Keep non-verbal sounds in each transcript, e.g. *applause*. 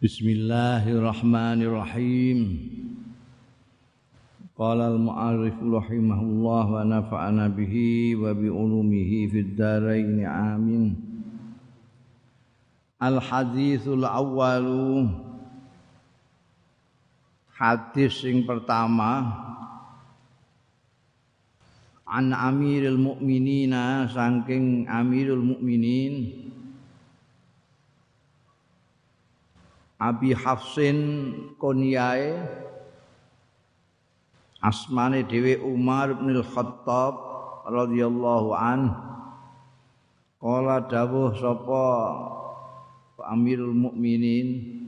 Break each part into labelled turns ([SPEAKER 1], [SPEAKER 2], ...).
[SPEAKER 1] Bismillahirrahmanirrahim. Qala al-mu'arrif rahimahullah wa nafa'ana bihi wa bi ulumihi fid dharain amin. Al-hadithul awwalu Hadis yang pertama An Amirul Mukminina saking Amirul Mukminin Abi Hafsin Konyae asmane dhewe Umar bin Khattab radhiyallahu an. Kala dawuh sapa Amirul Mukminin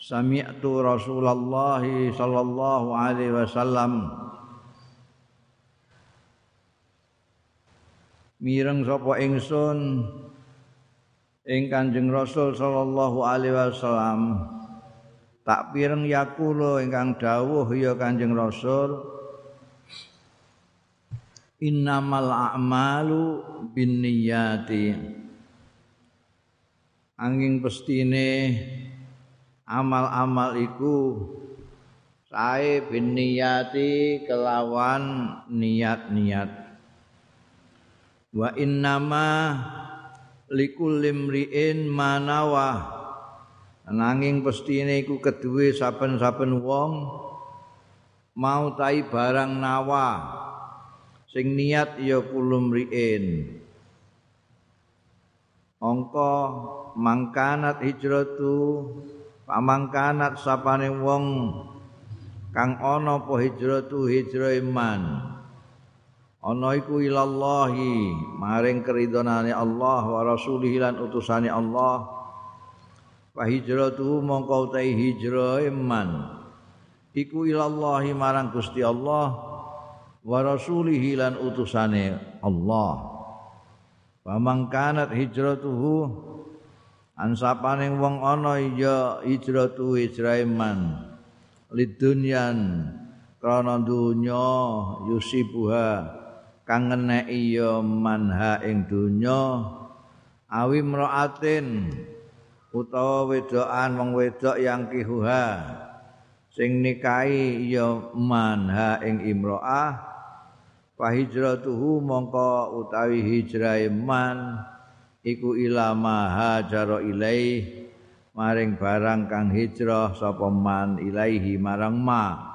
[SPEAKER 1] Sami'tu Rasulullah sallallahu alaihi wasallam. Mireng sapa ingsun ing Kanjeng Rasul sallallahu alaihi wasallam. Tak pireng yakulo ingkang dawuh ya Kanjeng Rasul innamal a'malu binniyati. Angin pestine amal-amal iku sae binniyati kelawan niat-niat. Wa innama likul limriin manawa. Nanging pestine iku keduwe saben-saben wong mau tai barang nawa. Sing niat ya kulum riin angka mangkanat hijratu pamangkanat sapane wong kang ana apa hijratu hijrah iman ana iku ilallahi maring keridonane Allah wa rasulih lan utusane Allah. Wa hijratu mongko utahe hijrah iman iku ilallahi marang Gusti Allah wa rasulih lan utusane Allah. Wa mangkanat hijratuhu ansapane wong ana ya hijratu hijrah iman lidunyan krana dunya yusibuha kang ngeneki ya manha ing donya awi mraatin utawa wedokan wong wedok yang kihuha. Sing nikahi ya manha ing imroah fa mongko utawi hijrah man iku ilama hajara ilaih maring barang kang hijrah sapa man ilaihi marang ma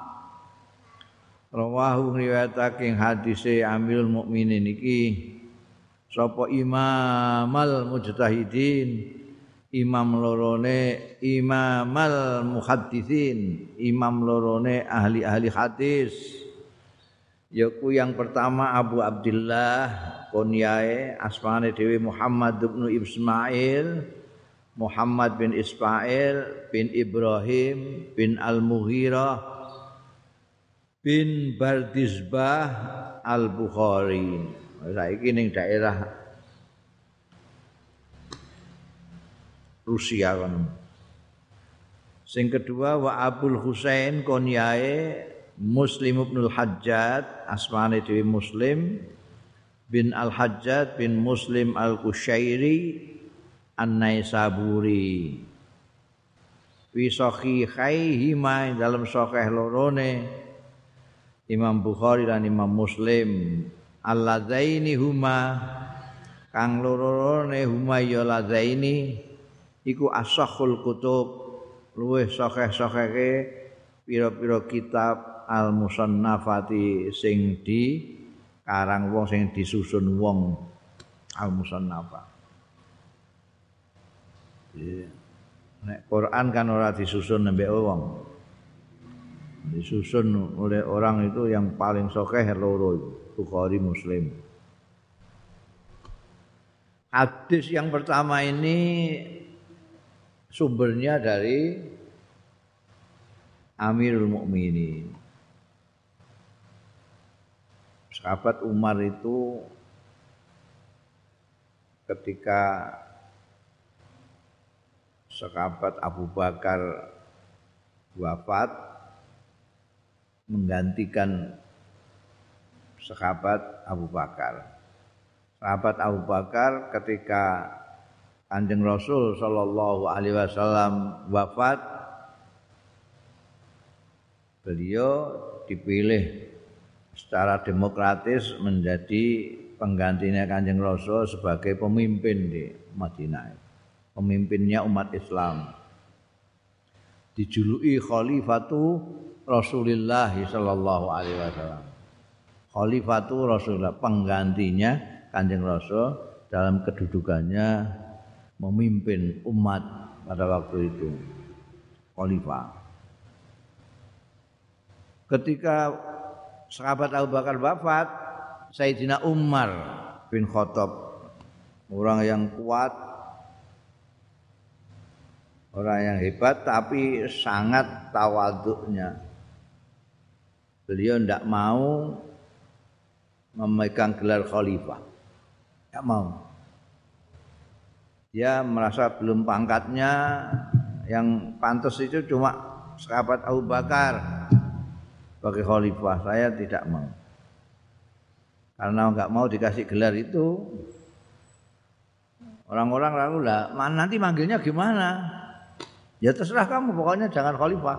[SPEAKER 1] rawahu riwayatake hadise Amirul Mukminin iki. Sapa imamal mujtahidin? Imam lorone imamal muhaddisin imam lorone ahli-ahli hadis. Yaku yang pertama Abu Abdullah kunyae asmane Dewi Muhammad bin Ismail Muhammad bin Ismail bin Ibrahim bin Al-Mughirah bin Bardisbah Al-Bukhari. Saiki ning daerah Rusia kan. Sing kedua wa Abdul Husain konyae Muslim Ibnul Hajjat asmane dhewe Muslim bin Al Hajjat bin Muslim Al Kushairi An-Naisaburi. Fi sahihaihima ma dalam sahih lorone Imam Bukhari dan Imam Muslim. Alladzaini huma kang loro-lorone huma ya ladzaini iku asahul kutub luweh sahih-sahihe pira-pira kitab al musannafati sing di karang wong sing disusun wong al musannafa nek Quran kan ora disusun nembe wong disusun oleh orang itu yang paling sokeh loro Bukhari Muslim. Hadis yang pertama ini sumbernya dari Amirul Mukminin. Sahabat Umar itu ketika sahabat Abu Bakar wafat menggantikan sahabat Abu Bakar. Sahabat Abu Bakar ketika Kanjeng Rasul sallallahu alaihi wasallam wafat beliau dipilih secara demokratis menjadi penggantinya Kanjeng Rasul sebagai pemimpin di Madinah. Pemimpinnya umat Islam. Dijuluki Khalifatu Rasulullah sallallahu alaihi wasallam. Khalifatu Rasulullah penggantinya Kanjeng Rasul dalam kedudukannya memimpin umat pada waktu itu khalifah ketika sahabat Abu Bakar wafat Sayyidina Umar bin Khattab orang yang kuat orang yang hebat tapi sangat tawaduknya. Beliau tidak mau memegang gelar khalifah. Tidak mau. Dia merasa belum pangkatnya. Yang pantas itu cuma sahabat Abu Bakar sebagai khalifah. Saya tidak mau. Karena nggak mau dikasih gelar itu. Orang-orang lalu lah nanti manggilnya gimana ya terserah kamu pokoknya jangan khalifah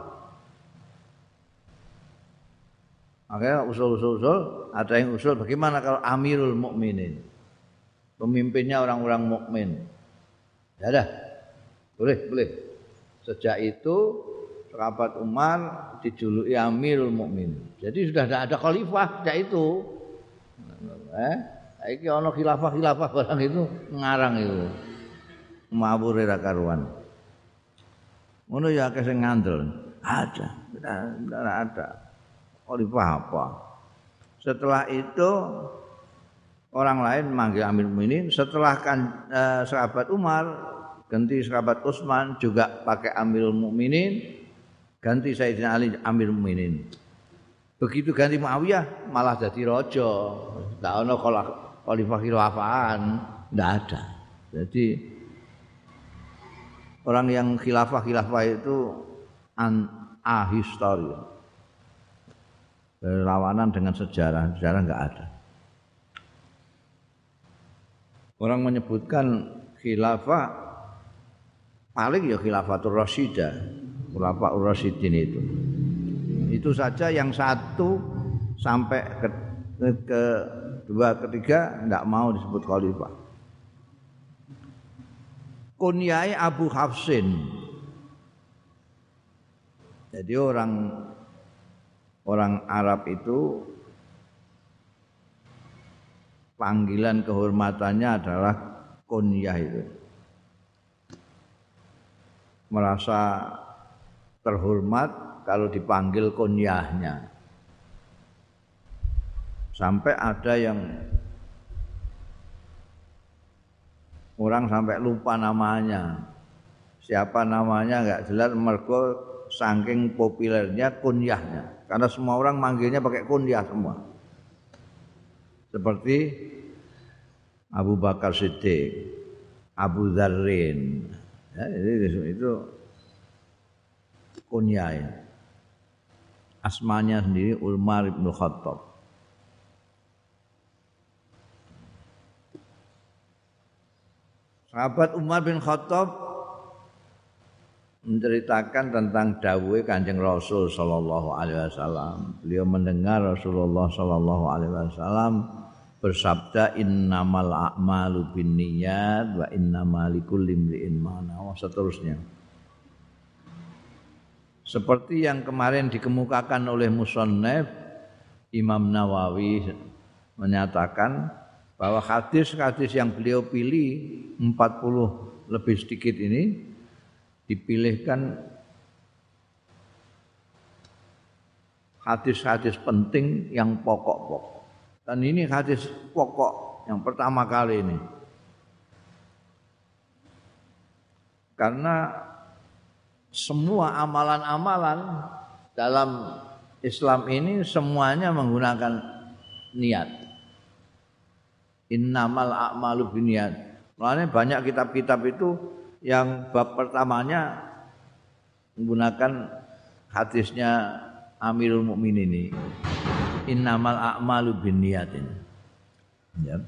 [SPEAKER 1] akhirnya usul-usul-usul ada yang usul bagaimana kalau Amirul Mukminin pemimpinnya orang-orang mukmin Ya dah. Boleh, boleh. Sejak itu sahabat Umar dijuluki Amirul Mukmin. Jadi sudah tidak ada khalifah sejak itu. Eh, iki ana khilafah-khilafah barang itu ngarang itu. Mabur ra karuan. Ngono ya akeh sing ngandel. Ada, tidak ada. Khalifah apa? Setelah itu orang lain manggil Amir Mukminin setelah kan eh, sahabat Umar ganti sahabat Utsman juga pakai Amirul Mukminin ganti Sayyidina Ali Amir Mukminin begitu ganti Muawiyah malah jadi raja ndak ono khalifah khilafaan ndak ada jadi orang yang khilafah khilafah itu an ahistori berlawanan dengan sejarah sejarah nggak ada. Orang menyebutkan khilafah paling ya khilafatul rasyidah khilafah rasyidin itu. Itu saja yang satu sampai ke, ke dua ketiga tidak mau disebut khalifah kunyai Abu Hafsin jadi orang orang Arab itu panggilan kehormatannya adalah kunyah itu. Merasa terhormat kalau dipanggil kunyahnya. Sampai ada yang orang sampai lupa namanya. Siapa namanya nggak jelas mergo saking populernya kunyahnya. Karena semua orang manggilnya pakai kunyah semua seperti Abu Bakar Siddiq, Abu Dzarrin. Ya, itu, itu kunyah Asmanya sendiri Umar bin Khattab. Sahabat Umar bin Khattab menceritakan tentang dawuhe Kanjeng Rasul sallallahu alaihi wasallam. Beliau mendengar Rasulullah sallallahu alaihi wasallam bersabda innamal a'malu binniyat wa innamal likulli imri'in ma nawa seterusnya. Seperti yang kemarin dikemukakan oleh musannaf Imam Nawawi menyatakan bahwa hadis-hadis yang beliau pilih 40 lebih sedikit ini dipilihkan hadis-hadis penting yang pokok-pokok. Dan ini hadis pokok yang pertama kali ini. Karena semua amalan-amalan dalam Islam ini semuanya menggunakan niat. Innamal a'malu binniyat. Makanya banyak kitab-kitab itu yang bab pertamanya menggunakan hadisnya Amirul Mukminin ini innamal a'malu binniyatin ya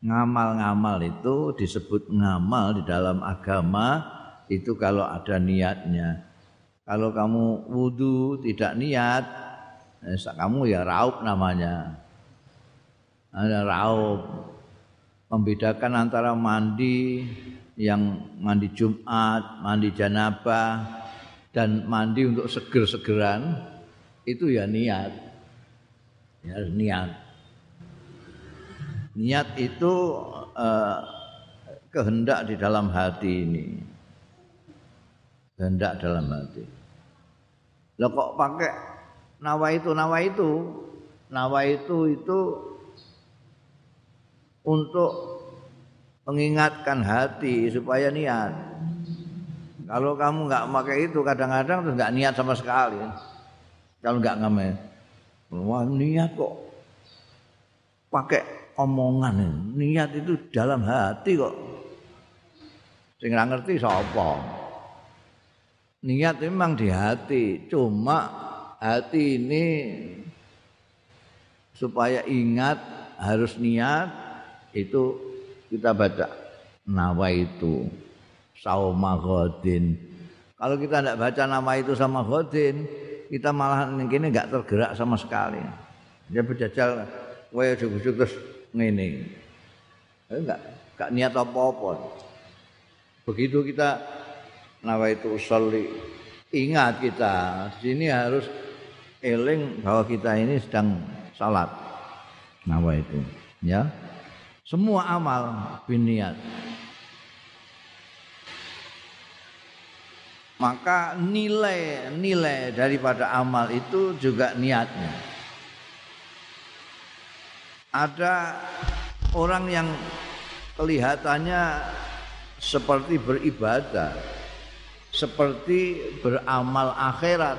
[SPEAKER 1] ngamal-ngamal itu disebut ngamal di dalam agama itu kalau ada niatnya. Kalau kamu wudhu tidak niat, eh, kamu ya raup namanya. Ada raup. Membedakan antara mandi yang mandi Jumat, mandi janabah, dan mandi untuk seger-segeran, itu ya niat. Ya niat. niat itu uh, kehendak di dalam hati ini kehendak dalam hati lo kok pakai nawa itu nawa itu nawa itu itu untuk mengingatkan hati supaya niat. Kalau kamu nggak pakai itu kadang-kadang tuh nggak niat sama sekali. Kalau nggak ngamen. Wah niat kok pakai omongan. Niat itu dalam hati kok. Sing ngerti sapa? Niat memang di hati. Cuma hati ini supaya ingat harus niat itu kita baca nawa itu sauma godin kalau kita tidak baca nama itu sama godin kita malah ini nggak tergerak sama sekali dia berjajal waya jujuk terus ngene. Enggak, enggak niat apa-apa. Begitu kita nawa itu usolli, ingat kita sini harus eling bahwa kita ini sedang salat. Nawa itu, ya. Semua amal biniat. Maka nilai-nilai daripada amal itu juga niatnya ada orang yang kelihatannya seperti beribadah, seperti beramal akhirat.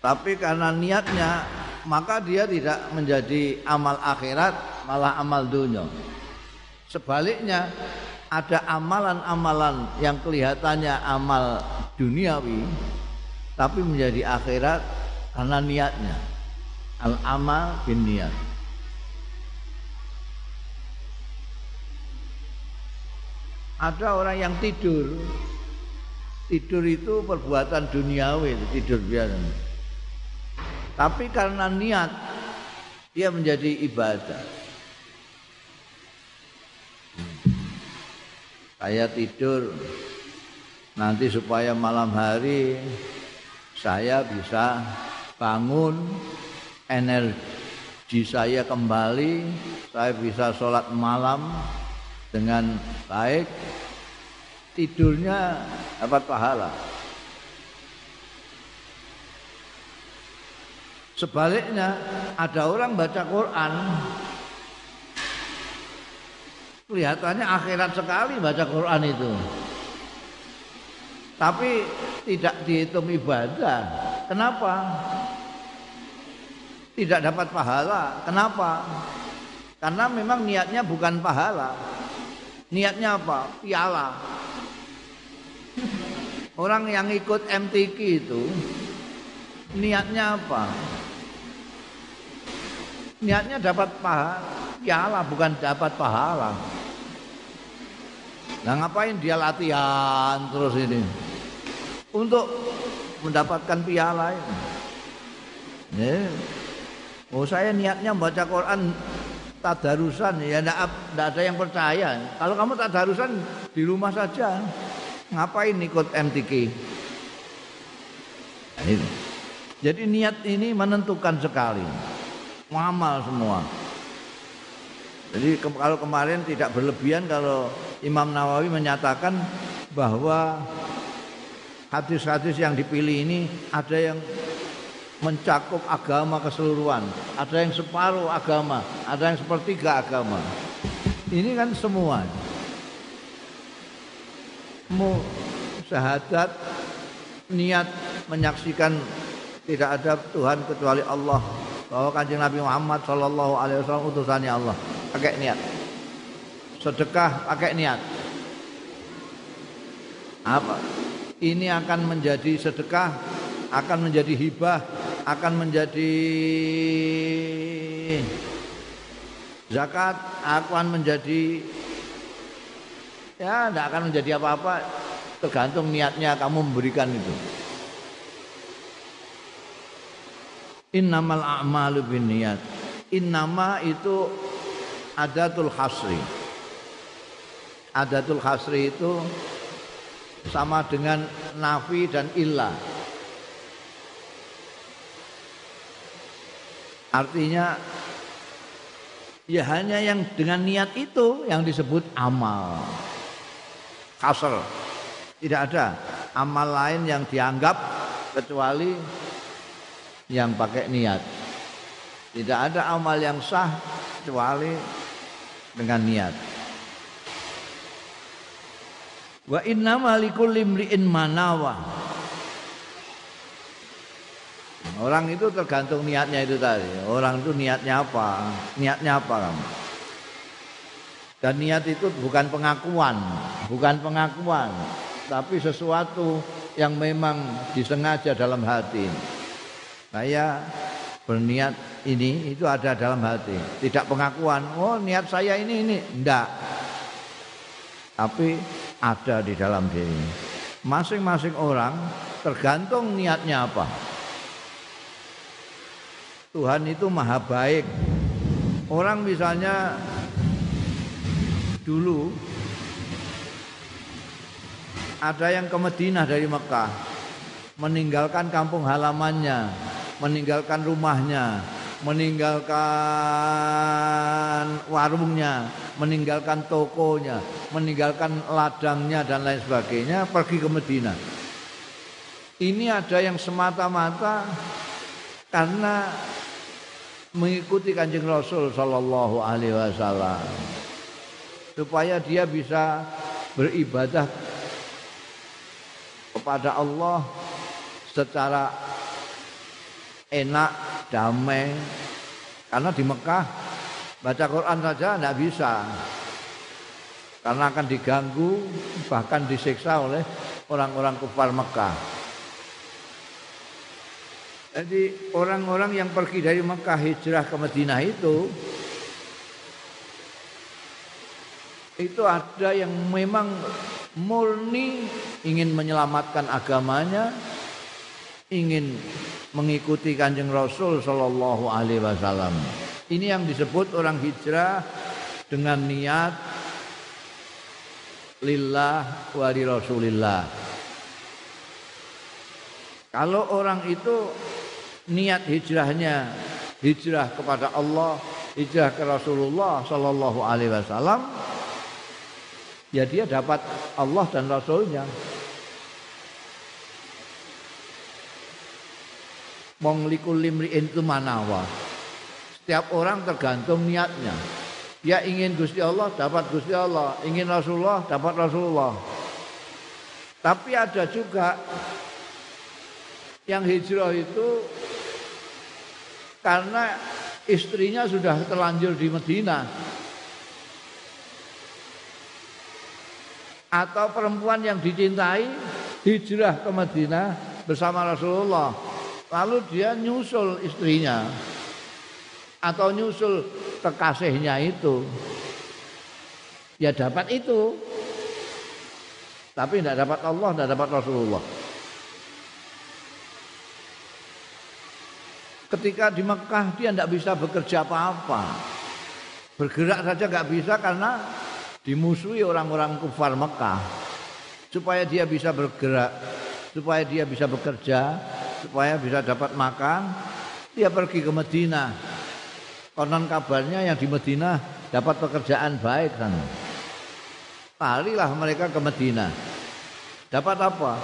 [SPEAKER 1] Tapi karena niatnya, maka dia tidak menjadi amal akhirat, malah amal dunia. Sebaliknya, ada amalan-amalan yang kelihatannya amal duniawi, tapi menjadi akhirat karena niatnya. Al amal bin niat. Ada orang yang tidur. Tidur itu perbuatan duniawi tidur biasa tapi karena niat dia menjadi ibadah saya tidur nanti supaya malam hari saya bisa bangun energi saya kembali, saya bisa sholat malam dengan baik, tidurnya dapat pahala. Sebaliknya, ada orang baca Quran, kelihatannya akhirat sekali baca Quran itu. Tapi tidak dihitung ibadah. Kenapa? tidak dapat pahala. Kenapa? Karena memang niatnya bukan pahala. Niatnya apa? Piala. Orang yang ikut MTQ itu niatnya apa? Niatnya dapat pahala, piala bukan dapat pahala. Nah ngapain dia latihan terus ini? Untuk mendapatkan piala ini. Yeah. Oh saya niatnya membaca Quran tadarusan ya enggak, ada yang percaya. Kalau kamu tadarusan di rumah saja. Ngapain ikut MTK? Nah. Jadi niat ini menentukan sekali. Muamal semua. Jadi ke kalau kemarin tidak berlebihan kalau Imam Nawawi menyatakan bahwa hadis-hadis yang dipilih ini ada yang mencakup agama keseluruhan. Ada yang separuh agama, ada yang sepertiga agama. Ini kan semua. Mu syahadat niat menyaksikan tidak ada Tuhan kecuali Allah bahwa kanjeng Nabi Muhammad Shallallahu Alaihi Wasallam utusannya Allah. Pakai niat. Sedekah pakai niat. Apa? Ini akan menjadi sedekah akan menjadi hibah akan menjadi zakat akan menjadi ya tidak akan menjadi apa-apa. Tergantung niatnya kamu memberikan itu. Innamal a'malu binniyat. Innama itu adatul hasri. Adatul hasri itu sama dengan nafi dan illa. Artinya ya hanya yang dengan niat itu yang disebut amal. Kasr. Tidak ada amal lain yang dianggap kecuali yang pakai niat. Tidak ada amal yang sah kecuali dengan niat. Wa inna malikul limri'in manawa. Orang itu tergantung niatnya itu tadi. Orang itu niatnya apa? Niatnya apa kamu? Dan niat itu bukan pengakuan, bukan pengakuan, tapi sesuatu yang memang disengaja dalam hati saya berniat ini itu ada dalam hati. Tidak pengakuan oh niat saya ini ini. Enggak tapi ada di dalam diri. Masing-masing orang tergantung niatnya apa. Tuhan itu maha baik. Orang misalnya dulu ada yang ke Madinah dari Mekah meninggalkan kampung halamannya meninggalkan rumahnya, meninggalkan warungnya, meninggalkan tokonya, meninggalkan ladangnya dan lain sebagainya pergi ke Medina. Ini ada yang semata-mata karena mengikuti kanjeng Rasul Shallallahu Alaihi Wasallam supaya dia bisa beribadah kepada Allah secara enak, damai. Karena di Mekah baca Quran saja tidak bisa. Karena akan diganggu bahkan disiksa oleh orang-orang kufar Mekah. Jadi orang-orang yang pergi dari Mekah hijrah ke Madinah itu itu ada yang memang murni ingin menyelamatkan agamanya, ingin mengikuti Kanjeng Rasul sallallahu alaihi wasallam. Ini yang disebut orang hijrah dengan niat lillah wa li Rasulillah. Kalau orang itu niat hijrahnya hijrah kepada Allah, hijrah ke Rasulullah sallallahu alaihi wasallam, ya dia dapat Allah dan Rasulnya. Wong likul limri'in itu manawa. Setiap orang tergantung niatnya. Dia ingin Gusti Allah, dapat Gusti Allah. Ingin Rasulullah, dapat Rasulullah. Tapi ada juga yang hijrah itu karena istrinya sudah terlanjur di Medina. Atau perempuan yang dicintai hijrah ke Medina bersama Rasulullah Lalu dia nyusul istrinya atau nyusul kekasihnya itu. Ya dapat itu. Tapi tidak dapat Allah, tidak dapat Rasulullah. Ketika di Mekah dia tidak bisa bekerja apa-apa. Bergerak saja nggak bisa karena dimusuhi orang-orang kufar Mekah. Supaya dia bisa bergerak, supaya dia bisa bekerja, supaya bisa dapat makan dia pergi ke Medina. Konon kabarnya yang di Medina dapat pekerjaan baik kan? Larilah mereka ke Medina. Dapat apa?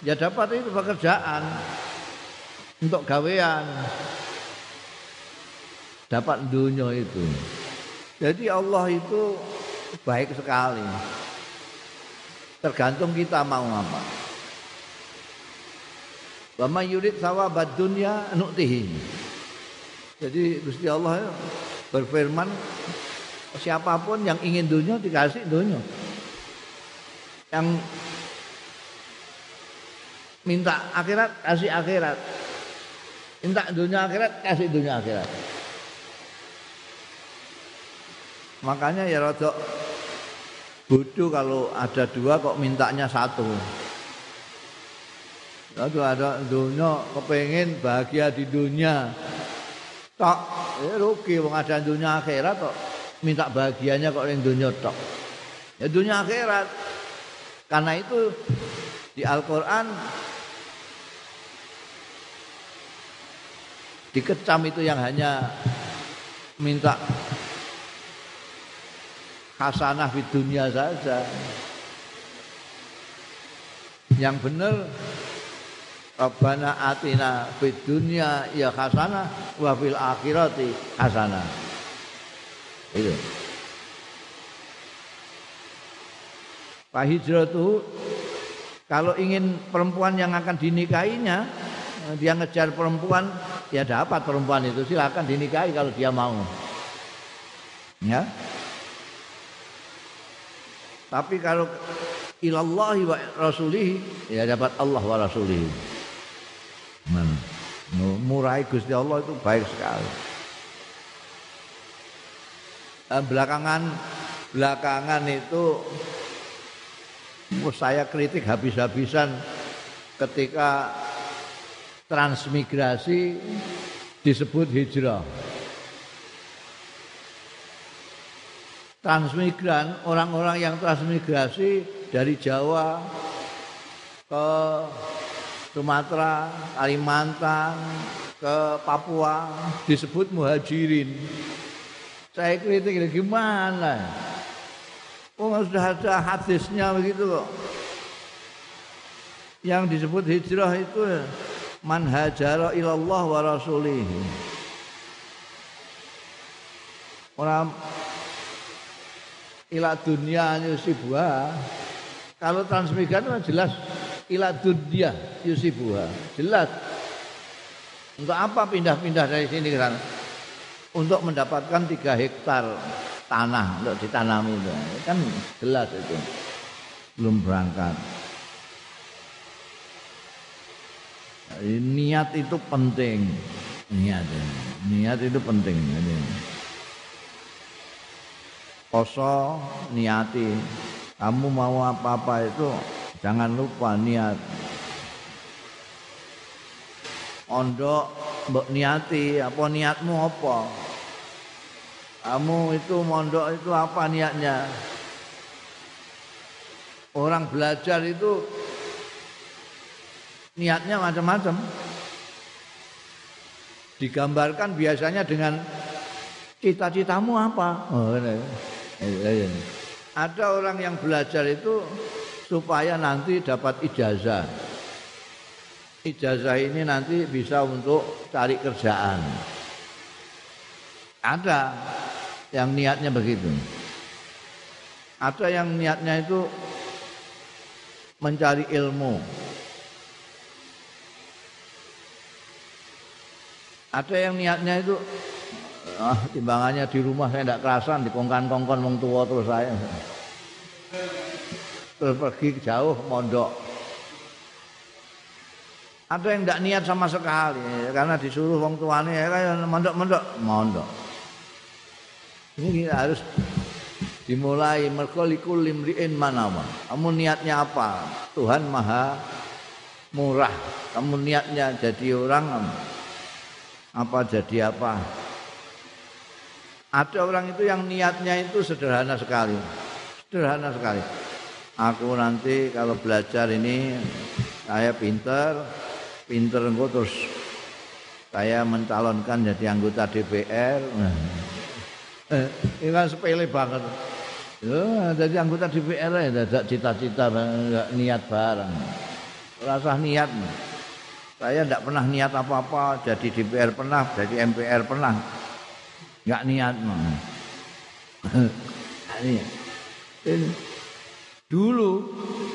[SPEAKER 1] Ya dapat itu pekerjaan untuk gawean. Dapat dunia itu. Jadi Allah itu baik sekali. Tergantung kita mau apa Wa may yurid thawabad dunya nu'tihi. Jadi Gusti Allah berfirman siapa pun yang ingin dunia dikasih dunia. Yang minta akhirat kasih akhirat. Minta dunia akhirat kasih dunia akhirat. Makanya ya rada bodoh kalau ada dua kok mintanya satu. Lalu ada dunia kepengen bahagia di dunia. Tok, ya rugi wong ada dunia akhirat kok minta bahagianya kok yang dunia tok. Ya dunia akhirat. Karena itu di Al-Qur'an dikecam itu yang hanya minta hasanah di dunia saja. Yang benar Rabbana atina fid dunya ya hasanah wa fil akhirati hasanah. Itu. Pak hijratu kalau ingin perempuan yang akan dinikahinya dia ngejar perempuan ya dapat perempuan itu silakan dinikahi kalau dia mau ya tapi kalau ilallahi wa rasulih ya dapat Allah wa rasulih mana murai Gusti Allah itu baik sekali eh, belakangan belakangan itu saya kritik habis-habisan ketika transmigrasi disebut hijrah. Transmigran, orang-orang yang transmigrasi dari Jawa ke Sumatera, Kalimantan, ke Papua disebut muhajirin. Saya kritik gimana? Oh sudah ada hadisnya begitu kok. Yang disebut hijrah itu man hajara ilallah wa rasulih orang ila dunia yusibuha kalau transmigran jelas ila dunia yusibuha. Jelas. Untuk apa pindah-pindah dari sini kan untuk mendapatkan tiga hektar tanah untuk ditanami itu. Kan jelas itu. Belum berangkat. Niat itu penting. Niat niat itu penting. Poso niati. Kamu mau apa-apa itu jangan lupa niat ondok mbok niati apa niatmu apa kamu itu mondok itu apa niatnya orang belajar itu niatnya macam-macam. Digambarkan biasanya dengan cita-citamu apa? Oh, ini. Ada orang yang belajar itu supaya nanti dapat ijazah. Ijazah ini nanti bisa untuk cari kerjaan. Ada yang niatnya begitu. Ada yang niatnya itu mencari ilmu. Ada yang niatnya itu ah, timbangannya di rumah saya tidak kerasan dikongkan-kongkon wong tua terus saya. Pergi jauh mondok. Ada yang tidak niat sama sekali karena disuruh wong tuanya ya kayak mondok-mondok, mondok. Ini harus dimulai merkolikul limriin manama. Kamu niatnya apa? Tuhan Maha murah. Kamu niatnya jadi orang apa jadi apa. Ada orang itu yang niatnya itu sederhana sekali. Sederhana sekali. Aku nanti kalau belajar ini saya pinter, pinter engko terus saya mencalonkan jadi anggota DPR. Eh, ini kan sepele banget. Jadi anggota DPR ya tidak cita-cita niat barang. Rasa niat. Saya tidak pernah niat apa-apa, jadi DPR pernah, jadi MPR pernah. Enggak *laughs* niat. Ini. Dulu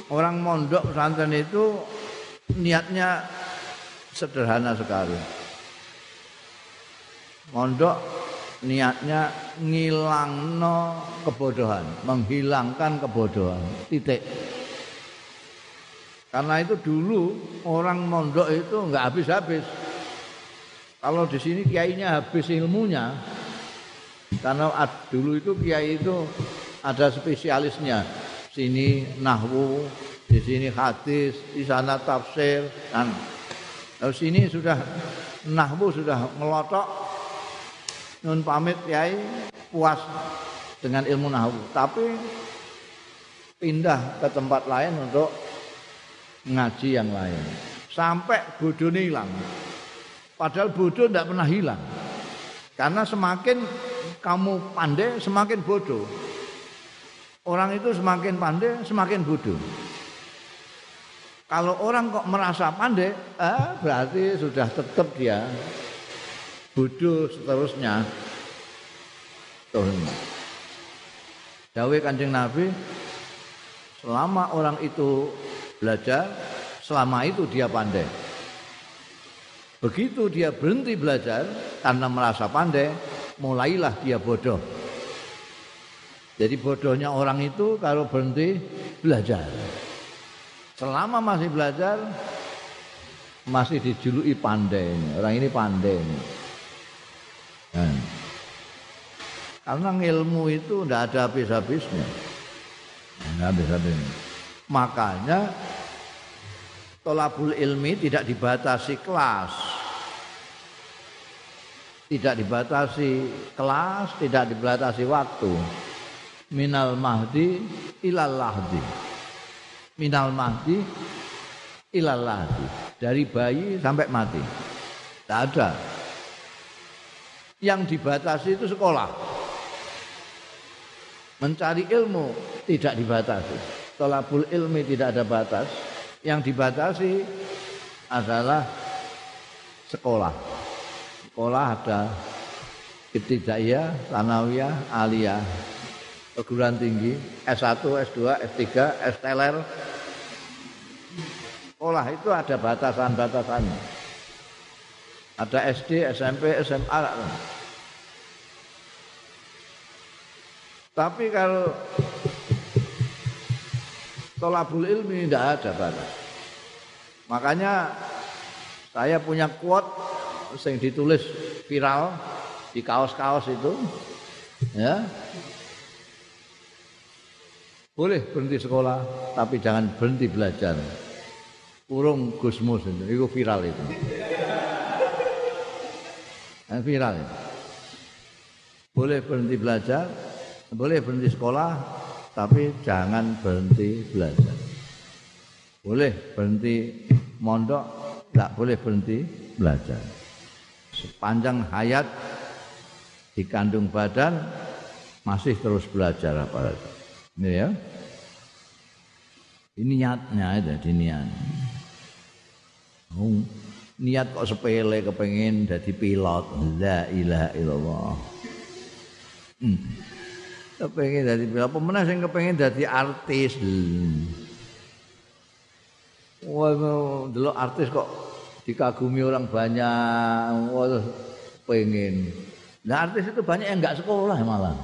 [SPEAKER 1] orang mondok pesantren itu niatnya sederhana sekali. Mondok niatnya ngilangno kebodohan, menghilangkan kebodohan. Titik. Karena itu dulu orang mondok itu enggak habis-habis. Kalau di sini kiainya habis ilmunya, Karena dulu itu kiai itu ada spesialisnya. Sini nahwu, di sini hadis, di sana tafsir. Dan nah, sini sudah nahwu sudah melotok. Nun pamit kiai puas dengan ilmu nahwu, tapi pindah ke tempat lain untuk ngaji yang lain. Sampai bodohnya hilang. Padahal bodoh tidak pernah hilang. Karena semakin kamu pandai, semakin bodoh. Orang itu semakin pandai, semakin bodoh. Kalau orang kok merasa pandai, eh, berarti sudah tetap dia bodoh seterusnya. Tuh. Dawe Kanjeng Nabi selama orang itu belajar, selama itu dia pandai. Begitu dia berhenti belajar karena merasa pandai, mulailah dia bodoh. Jadi bodohnya orang itu kalau berhenti belajar. Selama masih belajar masih dijuluki pandai. Orang ini pandai. Nah. Karena ilmu itu tidak ada habis-habisnya. Tidak habis-habisnya. Makanya tolabul ilmi tidak dibatasi kelas tidak dibatasi kelas, tidak dibatasi waktu. Minal mahdi ilal lahdi. Minal mahdi ilal lahdi. Dari bayi sampai mati. Tidak ada. Yang dibatasi itu sekolah. Mencari ilmu tidak dibatasi. Tolabul ilmi tidak ada batas. Yang dibatasi adalah sekolah sekolah ada ibtidaiyah, sanawiyah, aliyah, perguruan tinggi, S1, S2, S3, S teler. Sekolah itu ada batasan-batasannya. Ada SD, SMP, SMA. Tapi kalau tolabul ilmi tidak ada batas. Makanya saya punya quote sing ditulis viral di kaos-kaos itu ya boleh berhenti sekolah tapi jangan berhenti belajar. Urung Gusmus itu, itu viral itu. Yang viral itu. boleh berhenti belajar boleh berhenti sekolah tapi jangan berhenti belajar. Boleh berhenti mondok tidak boleh berhenti belajar. Sepanjang hayat di kandung badan masih terus belajar apa ini ya. Ini niatnya ada di niat. Oh, niat kok sepele kepengen jadi pilot. La ilaha illallah. Hmm. kepengen jadi pilot. Pemenang yang kepengen jadi artis? Wah dulu artis kok dikagumi orang banyak, wah pengen. Nah artis itu banyak yang nggak sekolah malah,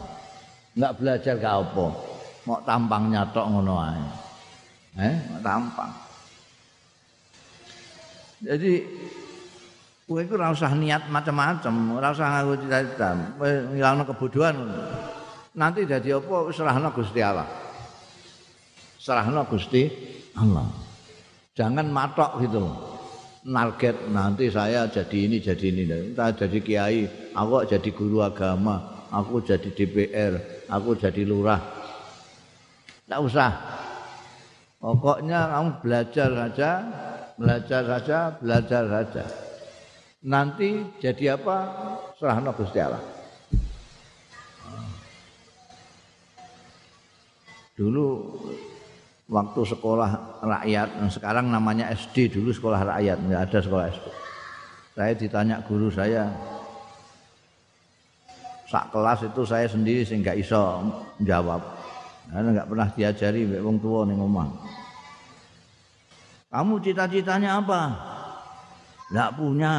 [SPEAKER 1] nggak belajar gak apa, mau tampang nyatok ngono aja, eh, mau tampang. Jadi kowe itu rasa niat macam-macam, rasa ngaku cita-cita, ngilangno kebodohan. Nanti jadi apa serahno Gusti Allah. Serahno Gusti Allah. Jangan matok gitu loh. narget nanti saya jadi ini jadi ini saya jadi kiai aku jadi guru agama aku jadi DPR aku jadi lurah tidak usah. Pokoknya kamu belajar saja belajar saja belajar saja. Nanti jadi apa? Serahno Gusti Allah. Dulu waktu sekolah rakyat sekarang namanya SD dulu sekolah rakyat nggak ada sekolah SD saya ditanya guru saya sak kelas itu saya sendiri sih nggak iso jawab karena nggak pernah diajari wong tua nih ngomong kamu cita-citanya apa? Nggak punya.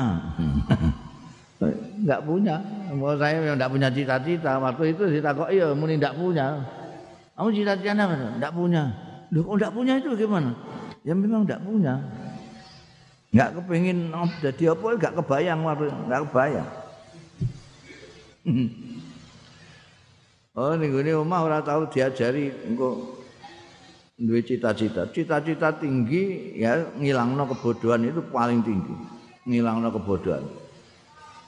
[SPEAKER 1] *laughs* Nggak punya. Mau saya nggak punya cita-cita. Waktu itu kok iya muni nggak punya. Kamu cita-citanya apa? Nggak punya. Loh kok enggak punya itu gimana? Ya memang enggak punya. Enggak kepengin jadi apa? Enggak kebayang waktu enggak kebayang. *laughs* Oh ning gone omah ora tau diajari engko duwe cita-cita. Cita-cita tinggi ya ngilangno kebodohan itu paling tinggi. Ngilangno kebodohan.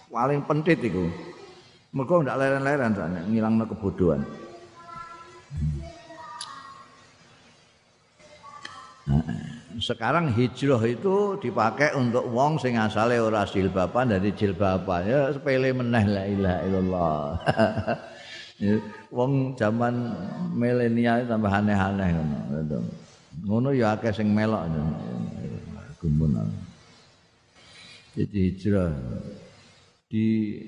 [SPEAKER 1] Paling penting itu. Mergo ndak leren-leren sana ngilangno kebodohan. sekarang hijrah itu dipakai untuk wong sing asale ora jilbaban dari jilbaban ya sepele meneh la ilaha illallah *laughs* wong zaman milenial tambah aneh-aneh ngono. Ngono ya akeh sing melok. Gumun. Jadi hijrah di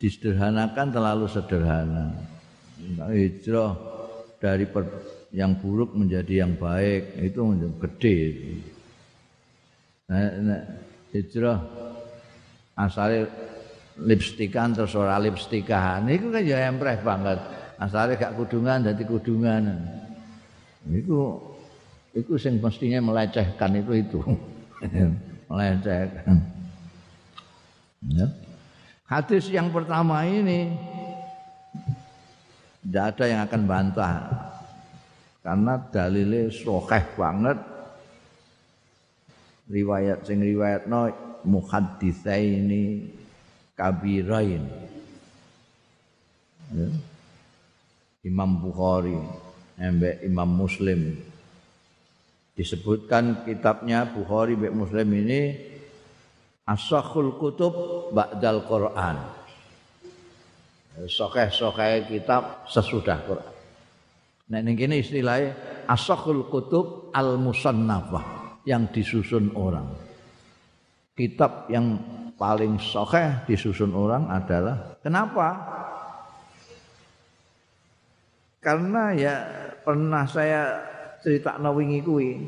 [SPEAKER 1] disederhanakan terlalu sederhana. Hijrah dari per, yang buruk menjadi yang baik itu gede. Nah, nah, hijrah asalnya lipstikan terus ora lipstikan niku kan ya empreh banget. Asale gak kudungan dadi kudungan. Niku iku sing mestinya melecehkan itu itu. *laughs* Melecehkan ya. Hadis yang pertama ini tidak ada yang akan bantah. Karena dalilnya sokeh banget. Riwayat sing riwayat no muhaddisai ini kabirain. Ya. Imam Bukhari embek Imam Muslim. Disebutkan kitabnya Bukhari mbek Muslim ini Asakhul Kutub Ba'dal Quran. Sokeh-sokeh kitab sesudah Quran. Nah ini gini istilahnya Asakhul Kutub Al-Musannafah Yang disusun orang. Kitab yang paling sokeh disusun orang adalah kenapa? Karena ya pernah saya cerita nawingi kui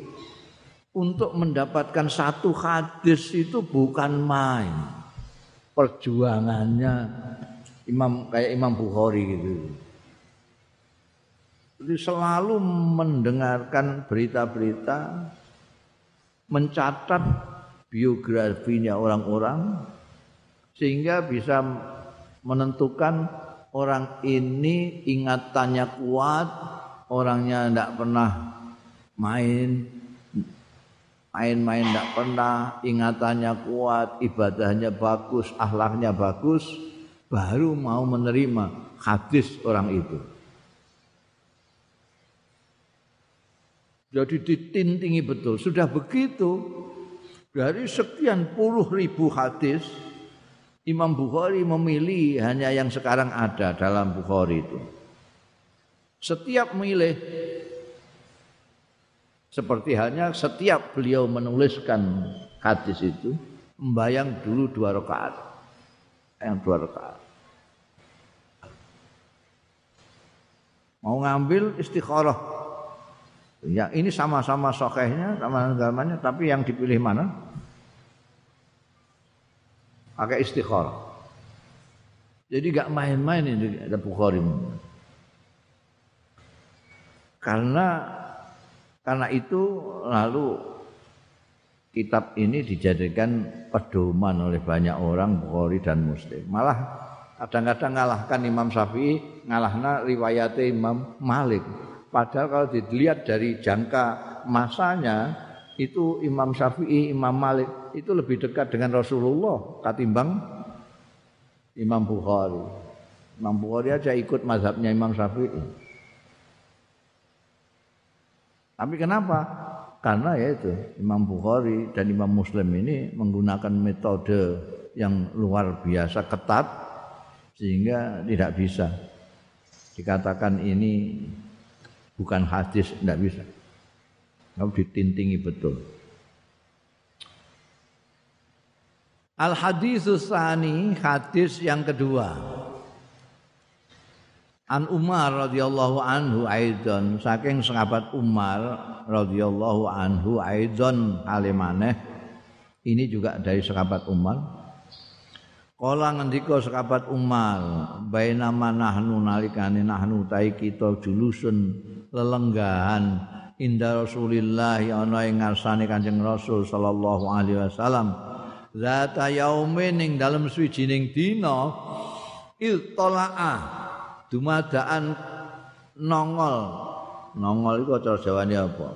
[SPEAKER 1] untuk mendapatkan satu hadis itu bukan main perjuangannya Imam kayak Imam Bukhari gitu. Jadi selalu mendengarkan berita-berita, mencatat biografinya orang-orang sehingga bisa menentukan orang ini ingatannya kuat, orangnya tidak pernah main main-main tidak pernah, ingatannya kuat, ibadahnya bagus, akhlaknya bagus, baru mau menerima hadis orang itu. Jadi ditintingi betul. Sudah begitu, dari sekian puluh ribu hadis Imam Bukhari memilih hanya yang sekarang ada dalam Bukhari itu. Setiap memilih seperti halnya setiap beliau menuliskan hadis itu membayang dulu dua rakaat. Yang dua rakaat. Mau ngambil istikharah Ya ini sama-sama sokehnya, sama agamanya, tapi yang dipilih mana? Pakai istikharah. Jadi gak main-main ini ada Bukhari. Karena karena itu lalu kitab ini dijadikan pedoman oleh banyak orang Bukhari dan Muslim. Malah kadang-kadang ngalahkan Imam Syafi'i, ngalahna riwayatnya Imam Malik. Padahal kalau dilihat dari jangka masanya itu Imam Syafi'i, Imam Malik itu lebih dekat dengan Rasulullah ketimbang Imam Bukhari. Imam Bukhari aja ikut mazhabnya Imam Syafi'i. Tapi kenapa? Karena ya itu Imam Bukhari dan Imam Muslim ini menggunakan metode yang luar biasa ketat sehingga tidak bisa dikatakan ini bukan hadis tidak bisa. Kamu ditintingi betul. Al hadis sani hadis yang kedua. An Umar radhiyallahu anhu aidon. Saking sahabat Umar radhiyallahu anhu aidon alimane ini juga dari sahabat Umar Kala ngendika sahabat Umar, baina manahnu nalikane nahnu tai kita julusun lelenggahan inda Rasulillah ana ing ngarsane Kanjeng Rasul sallallahu alaihi wasallam. Zata yaumin ing dalem swijining dina iltola'a dumadaan nongol nongol itu cara jawane apa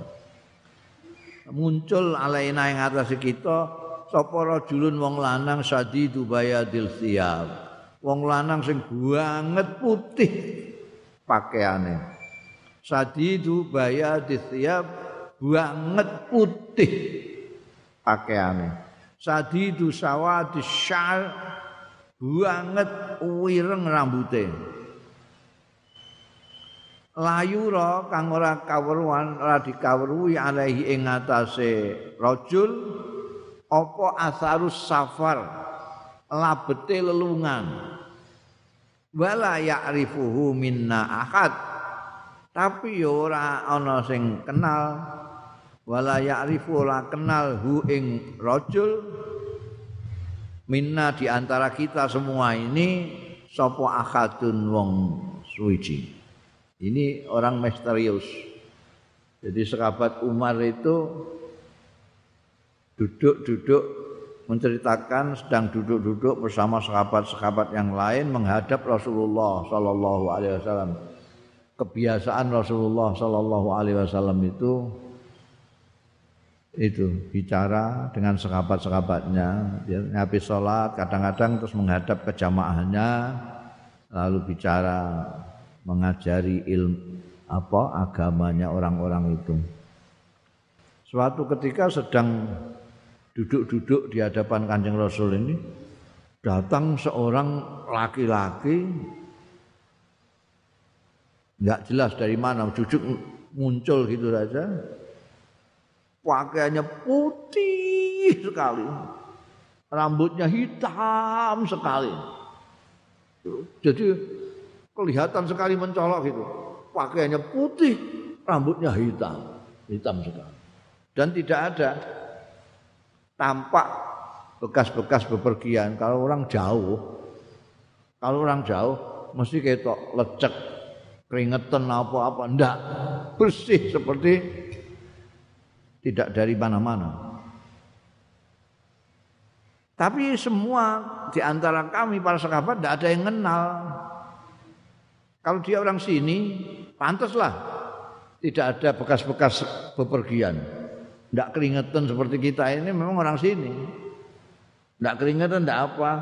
[SPEAKER 1] muncul alaina ing atas kita sapa rajulun wong lanang sadidu bayadil siyab. Wong lanang sing banget putih pakaiane. Sadidu bayadil siyab banget putih pakaiane. Sadidu sawadis syar banget wireng rambute. Layura kang ora kawruhan ora dikawruhi alaihi ing ngatasé rajul apa asarus safar? Labete lelungan. Wala ya'rifuhu minna ahad. Tapi ya ora ana sing kenal. Wala ya'rifu ora kenal hu ing rajul. Minna di antara kita semua ini sapa ahadun wong suwiji. Ini orang misterius. Jadi sahabat Umar itu duduk-duduk menceritakan sedang duduk-duduk bersama sahabat-sahabat yang lain menghadap Rasulullah sallallahu alaihi wasallam. Kebiasaan Rasulullah sallallahu alaihi wasallam itu itu bicara dengan sahabat-sahabatnya habis sholat kadang-kadang terus menghadap ke jamaahnya lalu bicara mengajari ilmu apa agamanya orang-orang itu. Suatu ketika sedang duduk-duduk di hadapan Kanjeng Rasul ini datang seorang laki-laki nggak jelas dari mana cucuk muncul gitu saja pakaiannya putih sekali rambutnya hitam sekali jadi kelihatan sekali mencolok gitu. Pakaiannya putih, rambutnya hitam, hitam sekali. Dan tidak ada tampak bekas-bekas bepergian. Kalau orang jauh, kalau orang jauh mesti ketok lecek, keringetan apa-apa, enggak bersih seperti tidak dari mana-mana. Tapi semua di antara kami para sahabat tidak ada yang kenal kalau dia orang sini, pantaslah tidak ada bekas-bekas bepergian. Tidak keringetan seperti kita ini memang orang sini. Tidak keringetan, tidak apa.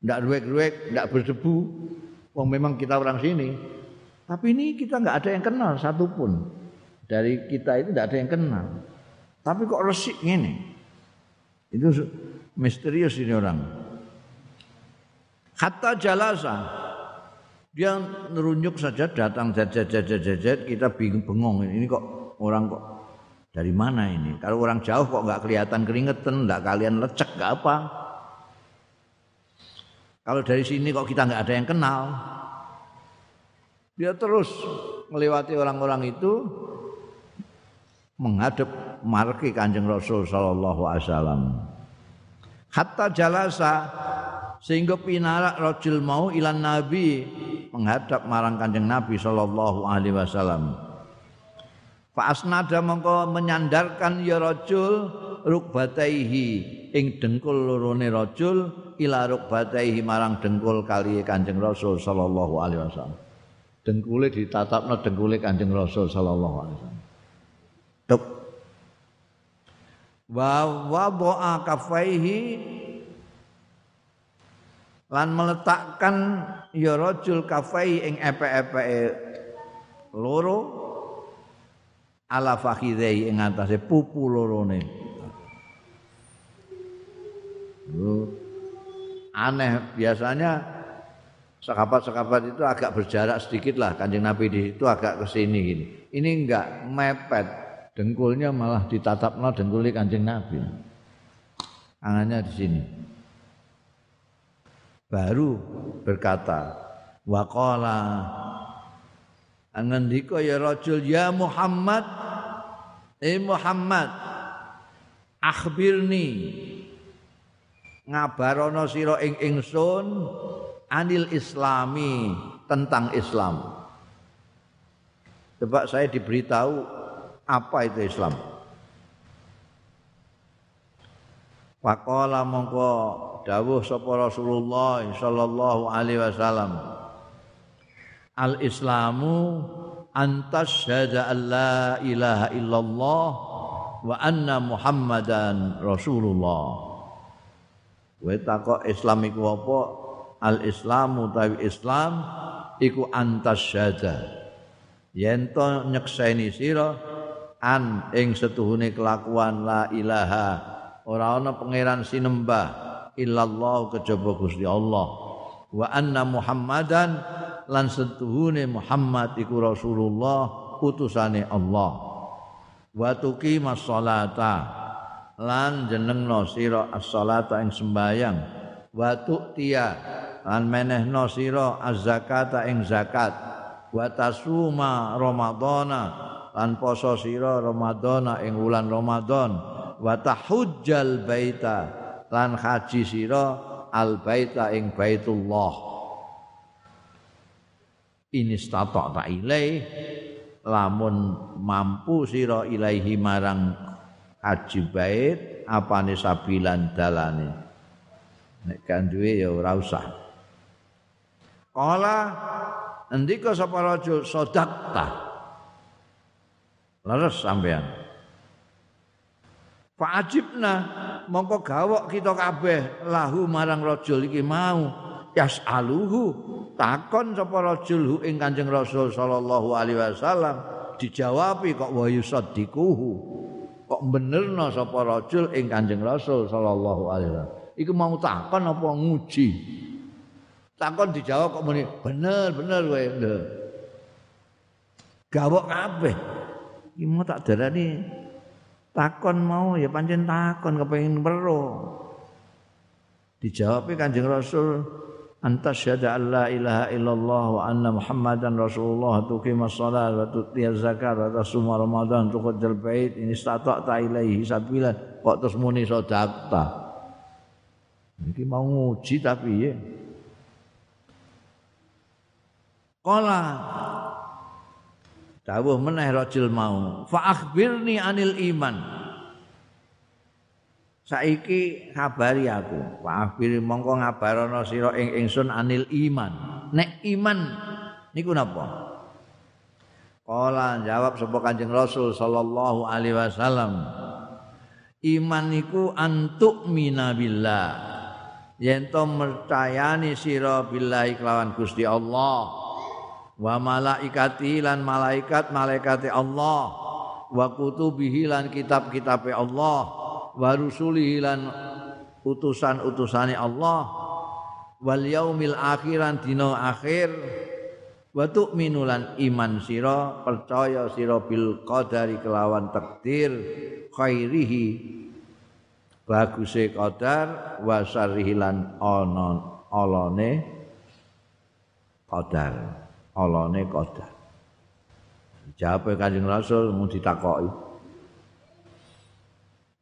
[SPEAKER 1] Tidak ruek-ruek, tidak berdebu. Memang kita orang sini. Tapi ini kita nggak ada yang kenal satupun. Dari kita itu tidak ada yang kenal. Tapi kok resik ini? Itu misterius ini orang. Hatta jalasa dia nerunjuk saja datang jajet kita bingung bengong ini kok orang kok dari mana ini? Kalau orang jauh kok nggak kelihatan keringetan, nggak kalian lecek nggak apa? Kalau dari sini kok kita nggak ada yang kenal? Dia terus melewati orang-orang itu menghadap marki Kanjeng Rasul sallallahu alaihi wasallam. Hatta jalasa sehingga pinarak rajul mau ilan nabi menghadap marang Kanjeng Nabi sallallahu alaihi wasallam. Fa asnada mongko menyandarkan ya rajul rukbataihi ing dengkul lorone rajul ila rukbataihi marang dengkul kali Kanjeng Rasul sallallahu alaihi wasallam. Dengkule ditatapno dengkule Kanjeng Rasul sallallahu alaihi wasallam. Tuk. Wa wa kafaihi lan meletakkan ya rajul kafai ing epe-epeke loro ala fakhidai ing atase pupu lorone. Aneh. Biasanya sahabat-sahabat itu agak berjarak sedikit lah. Kanjeng Nabi di situ agak ke sini gini. Ini enggak mepet. Dengkulnya malah ditatapno dengkulnya kanjeng Nabi. Tangannya di sini. Baru berkata waqala ngendika ya rajul ya Muhammad. Eh Muhammad akhbirni. Ngabarono sira ing ingsun anil islami tentang Islam. Coba saya diberitahu apa itu Islam. Pakola mongko dawuh sapa Rasulullah sallallahu alaihi wasallam Al Islamu antas syahada an la ilaha illallah wa anna Muhammadan Rasulullah. Kowe takok Islam iku apa? Al Islamu tawi Islam iku antas syahada. Yen to nyekseni sira an ing setuhune kelakuan la ilaha ora ana pangeran sinembah illallah kejaba Gusti Allah wa anna Muhammadan lan setuhune Muhammad iku Rasulullah utusane Allah. Wa tuqimas sholata lan jenengno sira as-sholata ing sembayang. Wa tu'tiya. Lan menehno sira az-zakata ing zakat. Wa tasuma ramadhana. Lan poso sira Ramadhana ing wulan Ramadan. Wa tahujjal baita. Lan haji sira al baita ing Baitullah ini statok tak ilai lamun mampu sira ilaihi marang haji bait apane sabilan dalane? Nek kan duwe ya ora usah. Kala endika sapa rajul sedekah leres sampean Fa'ajibna mongko gawok kita kabeh lahu marang rajul iki mau yas'aluhu takon sapa rajul ing Kanjeng Rasul sallallahu alaihi wasallam dijawabi kok wa yusaddiquhu kok benerno sapa rajul ing Kanjeng Rasul sallallahu alaihi wasallam. Iku mau takon apa nguji? Takon dijawab kok muni bener bener kowe gawok kabeh. Iki mau tak darani takon mau ya pancen takon kepengin weruh. Dijawab Kanjeng Rasul anta syahada alla ilaha illallah wa anna muhammadan rasulullah. Tuqimas shalah wa tutiyaz zakat wa tasuma ramadan. Tuqaddal bait. Ini stata'ta ilaihi sabila kok terus muni sedekah iki mau nguji tapi ya. Kala dawuh meneh rajul mau. Fa akhbirni anil iman saiki kabari aku. Akhbirni mongko ngabarono sira ing ingsun anil iman. Nek iman niku napa? Kala jawab sapa Kanjeng Rasul sallallahu alaihi wasallam. Iman niku antuk minabillah yen to mercayani sira billahi kelawan Gusti Allah. Wa malaikati lan malaikat malaikati Allah. Wa kutubihi lan kitab-kitabe Allah wa rusulihi lan utusan-utusane Allah wal yaumil akhiran dina akhir wa tu'minu lan iman sira percaya sira bil qadari kelawan takdir khairihi baguse qadar wa syarrihi lan ana alane qadar alane qadar. Jawab Kanjeng Rasul mau ditakoki.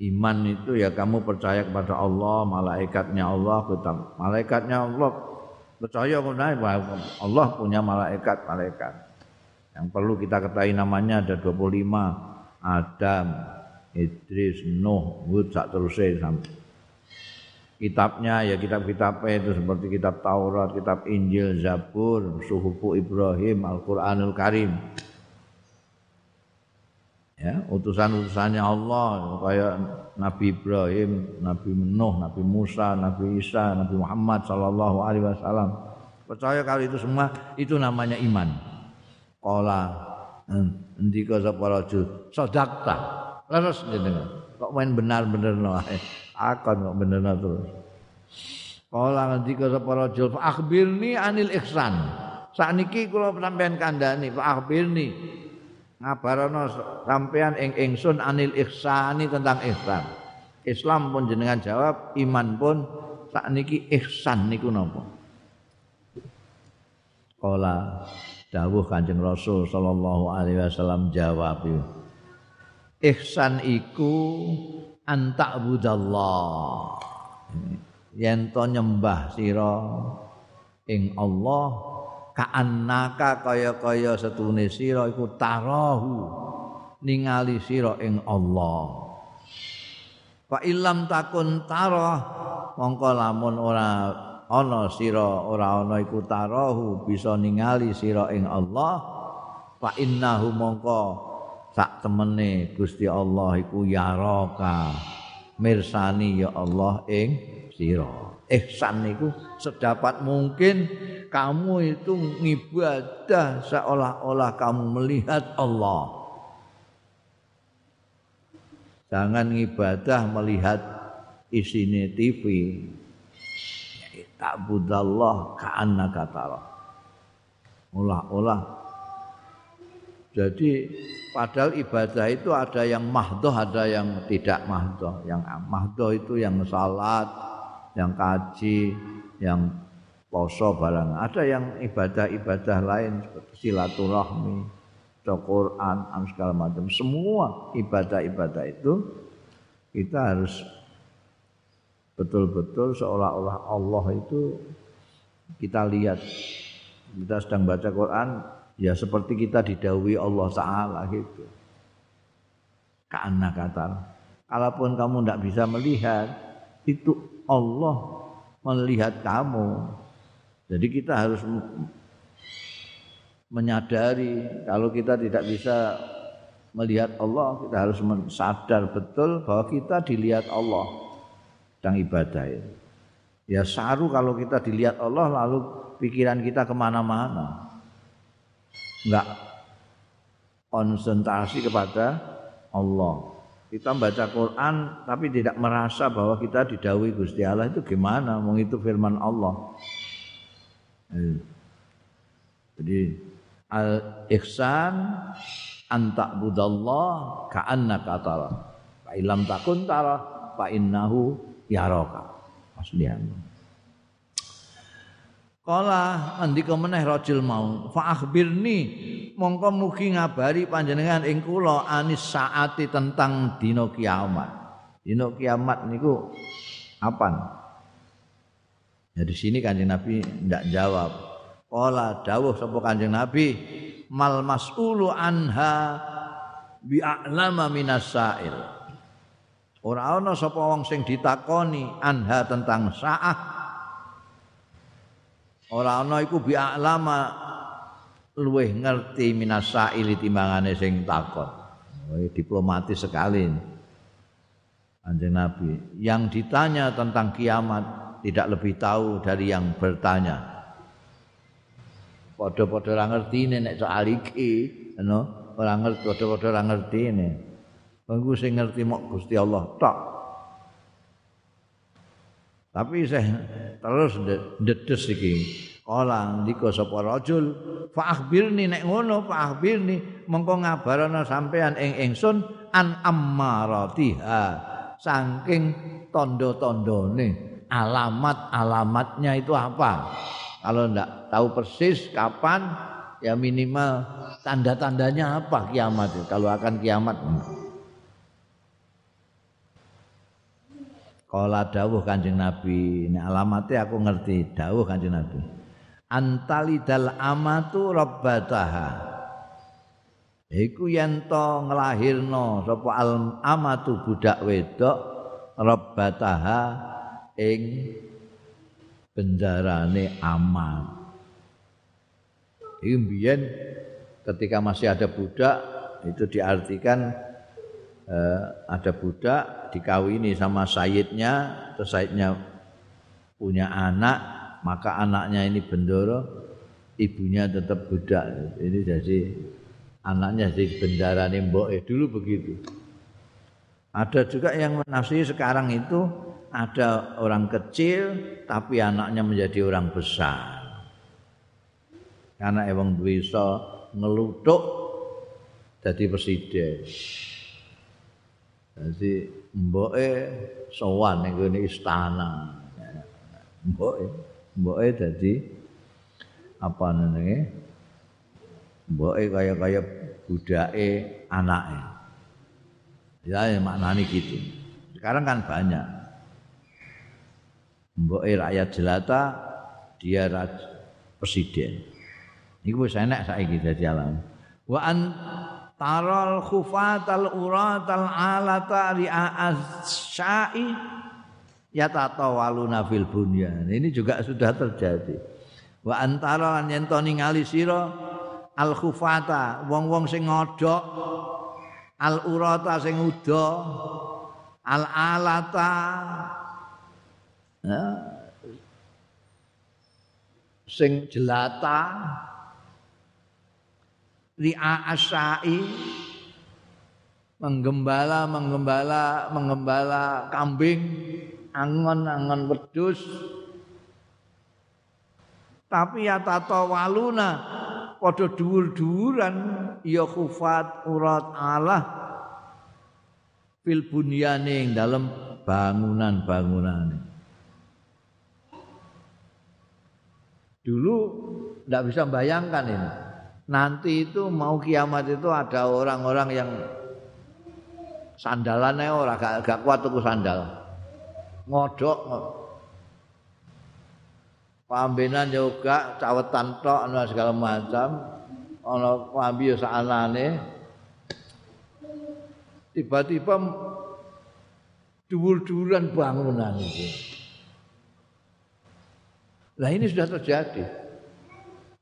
[SPEAKER 1] Iman itu ya kamu percaya kepada Allah, malaikatnya Allah, kitab malaikatnya Allah. Percaya kepada Allah punya malaikat, malaikat. Yang perlu kita ketahui namanya ada 25 Adam, Idris, Nuh, Hud, sak terusé kitabnya ya kitab-kitabnya itu seperti kitab Taurat, kitab Injil, Zabur, Suhufu Ibrahim, Al-Qur'anul Karim. Ya, utusan-utusannya Allah kayak Nabi Ibrahim, Nabi Nuh, Nabi Musa, Nabi Isa, Nabi Muhammad sallallahu alaihi wasallam. Percaya kalau itu semua itu namanya iman. Qala ndika sapa rajul sadaqta. Leres jenengan. Kok main benar-benar no *laughs* akon kok benerna terus Kala ngendika sapa rajul fa akhbirni anil ihsan. Sakniki kula sampean kandhani fa akhbirni. Ngabarana sampean ing ingsun anil ihsani tentang ihsan. Islam pun jenengan jawab, iman pun sakniki ihsan niku napa? Kala dawuh Kanjeng Rasul sallallahu alaihi wasallam jawab Ihsan iku antak budallah yen to nyembah sira ing Allah kaannaka kaya-kaya setune sira iku tarahu ningali sira ing Allah. Fa illam takun tarah mongko lamun ora ana sira ora ana iku tarahu bisa ningali sira ing Allah fa innahu mongko sak temene Gusti Allah iku yaraka mirsani ya Allah ing sira ihsan niku sedapat mungkin kamu itu ngibadah seolah-olah kamu melihat Allah. Jangan ngibadah melihat isine TV ta'budallah ka'annaka tara. Olah-olah. Jadi padahal ibadah itu ada yang mahdoh ada yang tidak mahdoh yang mahdoh itu yang salat yang kaji yang poso barang. Ada yang ibadah-ibadah lain seperti silaturahmi Quran segala macam. Semua ibadah-ibadah itu kita harus betul-betul seolah-olah Allah itu kita lihat. Kita sedang baca Quran ya seperti kita didawi Allah Taala gitu. Karena kata, kalaupun kamu tidak bisa melihat, itu Allah melihat kamu. Jadi kita harus menyadari kalau kita tidak bisa melihat Allah, kita harus sadar betul bahwa kita dilihat Allah sedang ibadah itu. Ya saru kalau kita dilihat Allah lalu pikiran kita ke mana-mana. Enggak konsentrasi kepada Allah. Kita baca Quran tapi tidak merasa bahwa kita didawi Gusti Allah itu gimana? Mau itu firman Allah. Eh. Jadi al ihsan antak budallah ka'annaka tara. Fa ilam takun tara fa innahu yaraka aslian Kala andika meneh rajul mau fa akhbirni mongko mugi ngabari panjenengan ing kula anis saati tentang dina kiamat. Dina kiamat niku apa? Ya di sini Kanjeng Nabi ndak jawab. Kala dawuh sapa Kanjeng Nabi mal mas'ulu anha bi a'lama minas sa'il. Ora ana sapa wong sing ditakoni anha tentang saah. Ora ana iku bi alama luweh ngerti minasaili timbangane sing takon. Diplomatis sekali. Anjing Nabi yang ditanya tentang kiamat tidak lebih tahu dari yang bertanya. Padha-padha ora ngerti nek soal iki, no? ora ngerti padha-padha ora ngerti ini. Bangku sing ngerti mok Gusti Allah tok. Tapi saya terus dedes iki. Kala ndika sapa rajul fa akhbirni nek ngono fa akhbirni mengko ngabarana sampean ing ingsun an ammaratiha saking tanda-tandane. Alamat-alamatnya itu apa? Kalau ndak tahu persis kapan ya minimal tanda-tandanya apa kiamat kalau akan kiamat Kala dawuh Kanjeng Nabi, ini alamatnya aku ngerti, dawuh Kanjeng Nabi. Antalidal amatu rabbataha. Iku yen to nglahirno sapa al amatu budak wedok rabbataha ing bendarane amat. Iki ketika masih ada budak itu diartikan eh, ada budak dikawini sama sayidnya terus sayidnya punya anak maka anaknya ini bendoro ibunya tetap budak. Ini jadi anaknya jadi bendara nembok eh dulu begitu. Ada juga yang menafsiri sekarang itu ada orang kecil tapi anaknya menjadi orang besar. Karena emang bisa ngelutuk jadi presiden Jadi mboke sowan ning gone istana. Mboke mboke dadi apa nenenge? Mboke kaya-kaya budake anake. Ya, maknane gitu. Sekarang kan banyak. Mboke rakyat jelata dia presiden. Iku wis enak saiki dadi alam. Wa an taral khufatal uratal alata ri'a'az syai ya tatawaluna fil bunyan. Ini juga sudah terjadi. Wa antara lan yen to ningali sira al khufata wong-wong sing ngodhok al urata sing uda al alata ya, sing jelata ri'a asai menggembala menggembala menggembala kambing angon-angon wedhus. Tapi ya tata waluna padha dhuwur-dhuwuran ya khufat urat Allah. Fil bunyane dalam bangunan-bangunan. Dulu tidak bisa bayangkan ini nanti itu mau kiamat itu ada orang-orang yang sandalannya orang gak, gak kuat tuh sandal. Ngodok pambenan juga cawetan tok segala macam. Ana pambi yo saanane tiba-tiba dhuwur-dhuwuran bangunan itu lah ini sudah terjadi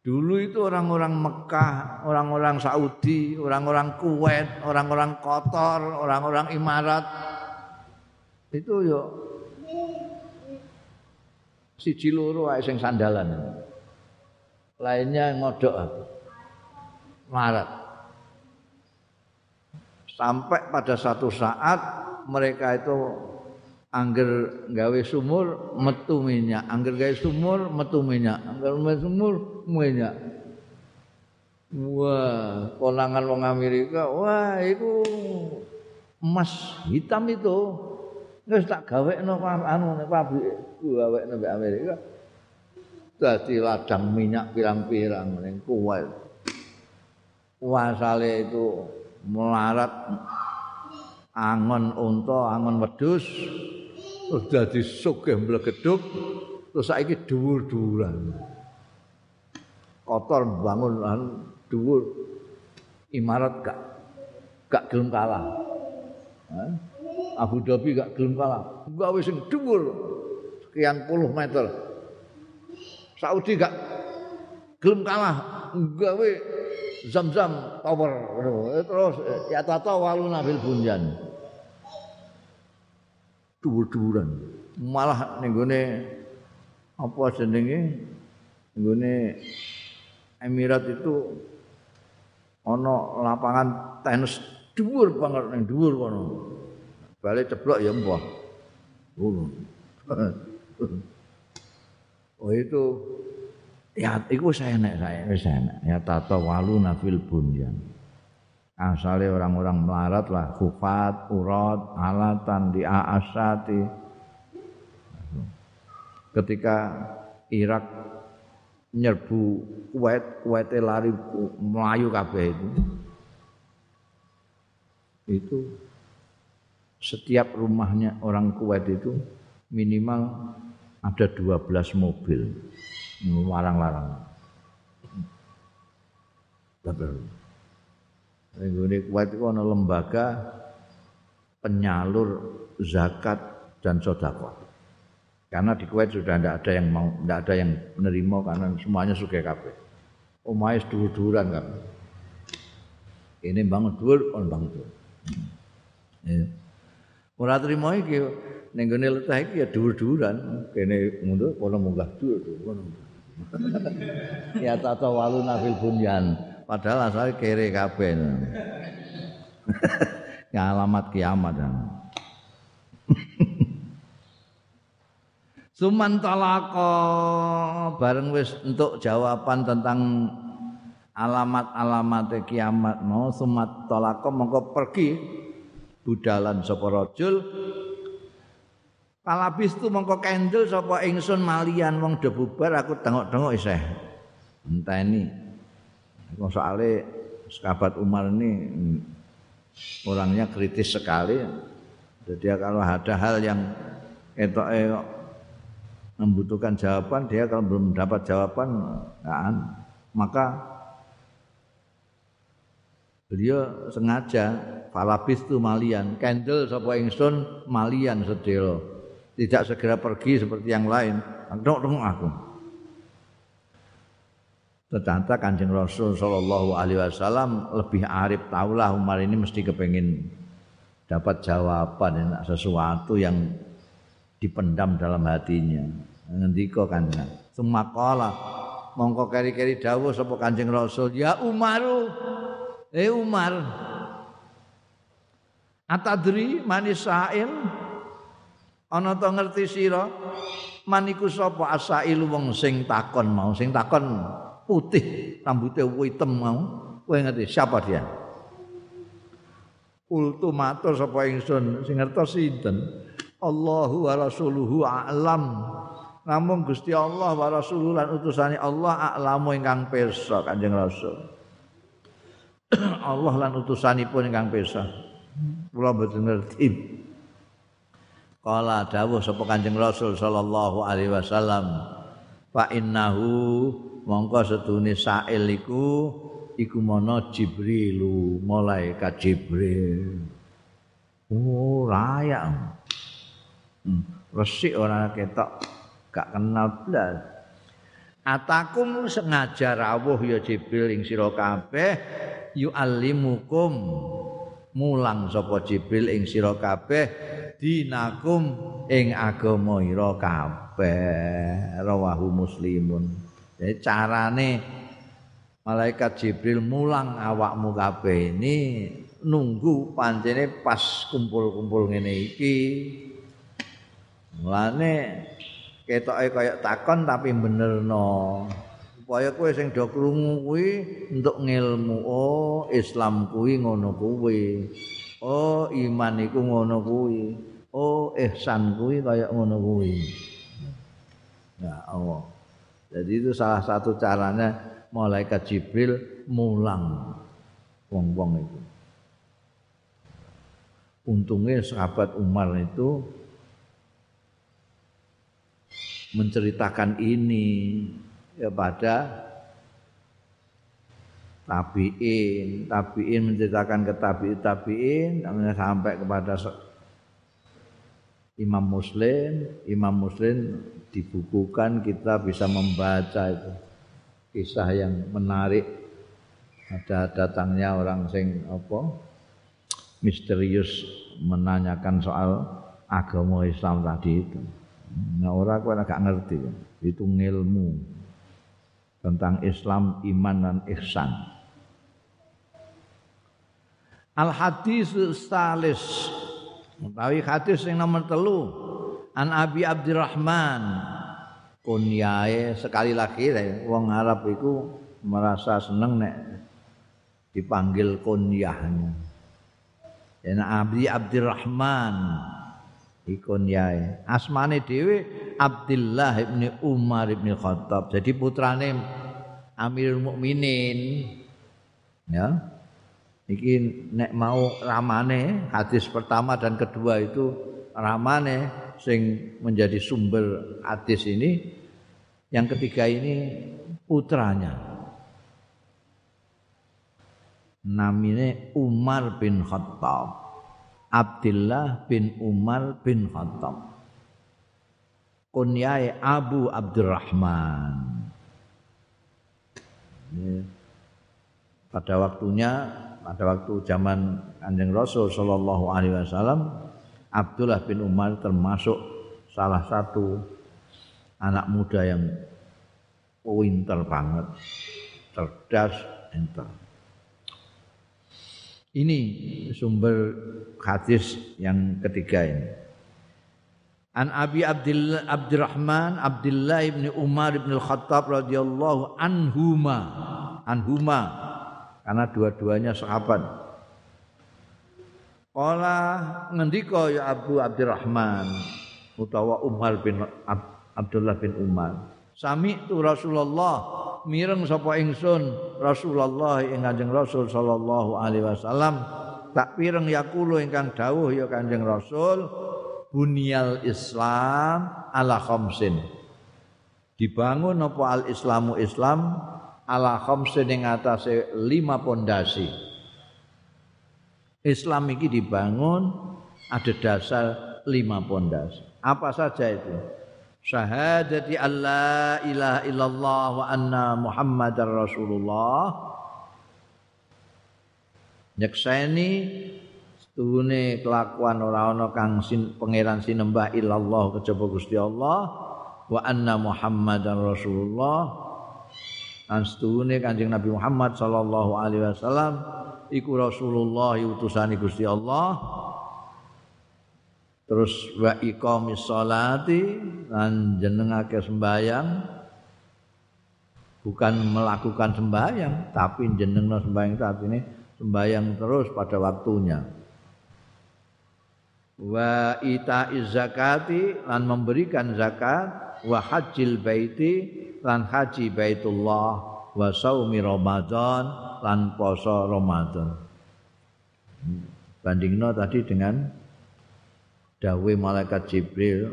[SPEAKER 1] Dulu itu orang-orang Mekah, orang-orang Saudi, orang-orang Kuwait, orang-orang Kotor, orang-orang Imarat itu yo siji loro wae sing sandalan. Lainnya ngodok marat. Sampai pada satu saat mereka itu angger gawe sumur metu minyak, angger gawe sumur metu minyak, angger gawe sumur minyak. Wah, konangan wong Amerika, wah itu emas hitam itu. Wis tak gawekno anu pabrik gawekno mbek Amerika. Dadi ladang minyak pirang-pirang ning Kuwait. Wasale itu melarat angon unta, angon wedhus dadi sugih mblegeduk terus saiki dhuwur-dhuwuran. Kotor bangun dhuwur imarat gak gak gelem kalah. Abu Dhabi gak gelem kalah. Gawe sing dhuwur sekian puluh meter. Saudi gak gelem kalah gawe Zam-zam tower terus ya tata waluna bil bunyan. Dhuwur-dhuwuran. Malah ning gone apa jenenge nggone Emirat itu ana lapangan tenis dhuwur banget ning dhuwur kono. balik ceblok ya mbah. *laughs* Oh itu ya iku saya enak saya wis enak ya tata walu nafil bunyan. Asale orang-orang melarat lah kufat, urat, alatan di aasati. Ketika Irak nyerbu Kuwait, Kuwait lari melayu kabeh itu. Itu setiap rumahnya orang Kuwait itu minimal ada 12 mobil larang-larang. Ini Kuwait itu ada lembaga penyalur zakat dan sodako. Karena di Kuwait sudah tidak ada yang mau, tidak ada yang menerima karena semuanya suka kabeh. Omais dur-duran kan. Ini bangun dur, on bangun. Ya. Ora trimo iki ning gone letah iki ya dhuwur-dhuwuran, kene mundur kono munggah dhuwur *laughs* ya tata walu nafil bunyan, padahal asal kere kabeh. *laughs* alamat kiamat. *laughs* Suman talaka bareng wis untuk jawaban tentang alamat-alamat kiamat mau sumat talaka mongko pergi budalan sapa rajul Kalabis tu mongko kendel sapa ingsun malian wong do bubar aku tengok-tengok isih. Enteni. Soalé sahabat Umar ini orangnya kritis sekali. Jadi kalau ada hal yang etoke membutuhkan jawaban, dia kalau belum dapat jawaban, kan, maka beliau sengaja falabis tu malian kendel sapa ingsun malian sedelo tidak segera pergi seperti yang lain. Dok dong aku. Ternyata kanjeng Rasul Shallallahu Alaihi Wasallam lebih arif tahulah Umar ini mesti kepengin dapat jawaban sesuatu yang dipendam dalam hatinya. Ngendika kanjeng. Semakala mongko keri-keri dawuh sapa kanjeng Rasul ya Umaru eh Umar Atadri manis sa'il ana ngerti sira maniku sapa asailu wong sing takon mau sing takon putih rambutnya hitam mau kowe ngerti siapa dia Kultu matur sapa ingsun sing ngertos sinten Allahu wa rasuluhu a'lam Namun Gusti Allah wa Rasulullah lan utusane Allah a'lamu ingkang pirsa Kanjeng Rasul. *clears throat* Allah lan utusanipun ingkang pirsa. Kula mboten ngerti. Kala dawuh sapa Kanjeng Rasul sallallahu alaihi wasallam, fa innahu mongko setune sa'il iku iku mono Jibrilu, malaikat Jibril. Oh, raya. Hmm, resik ora ketok gak kenal blas. Atakum sengaja rawuh ya Jibril ing sira kabeh yu'allimukum mulang sapa Jibril ing sira kabeh dinakum ing agama ira kabeh rawahu muslimun. Jadi carane malaikat Jibril mulang awakmu kabeh. Ini nunggu pancene pas kumpul-kumpul ngene iki. Mulane ketoke kaya takon tapi benerno. Supaya kowe sing do krungu kuwi entuk ngilmu. Oh Islam kuwi ngono kuwi. Oh iman iku ngono kuwi. Oh ihsan kuwi kaya ngono kuwi. Ya Allah jadi itu salah satu caranya malaikat Jibril mulang wong-wong itu. Untungnya sahabat Umar itu menceritakan ini ya pada tabiin, tabiin menceritakan ke tabiin, tabiin sampai kepada Imam Muslim, Imam Muslim dibukukan kita bisa membaca itu kisah yang menarik ada datangnya orang sing apa misterius menanyakan soal agama Islam tadi itu. Nah orang kau agak ngerti itu ngilmu tentang Islam, iman dan ihsan. Al hadis salis utawi hadis yang nomor telu. An Abi Abdurrahman kunyae sekali lagi wong Arab itu merasa seneng nek dipanggil kunyahnya. Ya Abi Abdurrahman ikon yae. Asmane dhewe Abdullah ibni Umar ibni Khattab. Jadi putrane Amirul Mukminin. Ya iki nek mau ramane hadis pertama dan kedua itu ramane sing menjadi sumber hadis ini yang ketiga ini putranya namine Umar bin Khattab Abdullah bin Umar bin Khattab. Kunyai Abu Abdurrahman. Pada waktunya pada waktu zaman Kanjeng Rasul sallallahu alaihi wasallam Abdullah bin Umar termasuk salah satu anak muda yang pinter banget, cerdas, pinter. Ini sumber hadis yang ketiga ini. An Abi Abdullah Abdurrahman Abdullah bin Umar bin Al-Khattab radhiyallahu anhuma anhuma karena dua-duanya sahabat. Qala ngendika ya Abu Abdurrahman utawa Umar bin Abdullah bin Umar. Sami tu Rasulullah mireng sapa ingsun Rasulullah ing Kanjeng Rasul sallallahu alaihi wasallam tak pireng yakulo ingkang dawuh ya Kanjeng Rasul bunyal Islam ala khamsin dibangun apa al Islamu Islam ala khamsin ing atase lima pondasi Islam iki dibangun ada dasar lima pondasi Apa saja itu? Syahadati alla ilaha illallah wa anna muhammadar rasulullah. Nyekseni Tuhune kelakuan ora ana kang sin, pangeran sinembah illallah kejaba Gusti Allah wa anna Muhammadar Rasulullah lan setuhune Kanjeng Nabi Muhammad sallallahu alaihi wasallam iku Rasulullah utusane Gusti Allah. Terus wa iqamis sholati lan jenengake sembayang bukan melakukan sembayang tapi jenengno sembayang itu artinya sembayang terus pada waktunya. Wa ita zakati lan memberikan zakat. Wa hajjil baiti lan haji baitullah wa saumi ramadan lan poso ramadan. Bandingno tadi dengan dawe malaikat jibril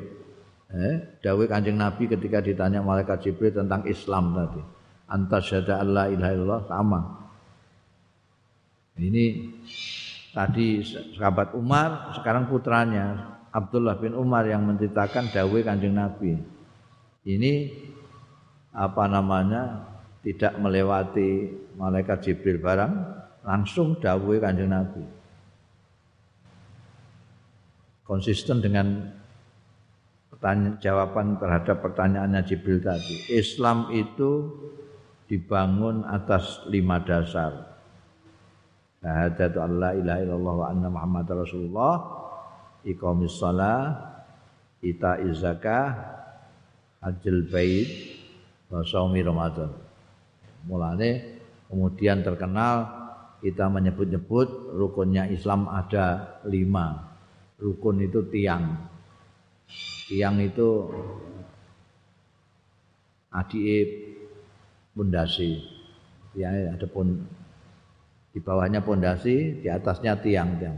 [SPEAKER 1] eh dawe kanjeng nabi ketika ditanya malaikat jibril tentang islam tadi. Antas syada allah ilaha illallah sama ini tadi sahabat Umar, sekarang putranya Abdullah bin Umar yang menceritakan dawe Kanjeng Nabi. Ini apa namanya? tidak melewati malaikat Jibril barang, langsung dawe Kanjeng Nabi. Konsisten dengan pertanyaan jawaban terhadap pertanyaannya Jibril tadi. Islam itu dibangun atas lima dasar syahadatu alla ilaha illallah wa anna muhammadar rasulullah iqamis shalah ita zakah hajjul bait wa shaumi ramadan mulane kemudian terkenal kita menyebut-nyebut rukunnya Islam ada lima rukun itu tiang tiang itu adik pondasi tiang ada pun di bawahnya pondasi, di atasnya tiang-tiang.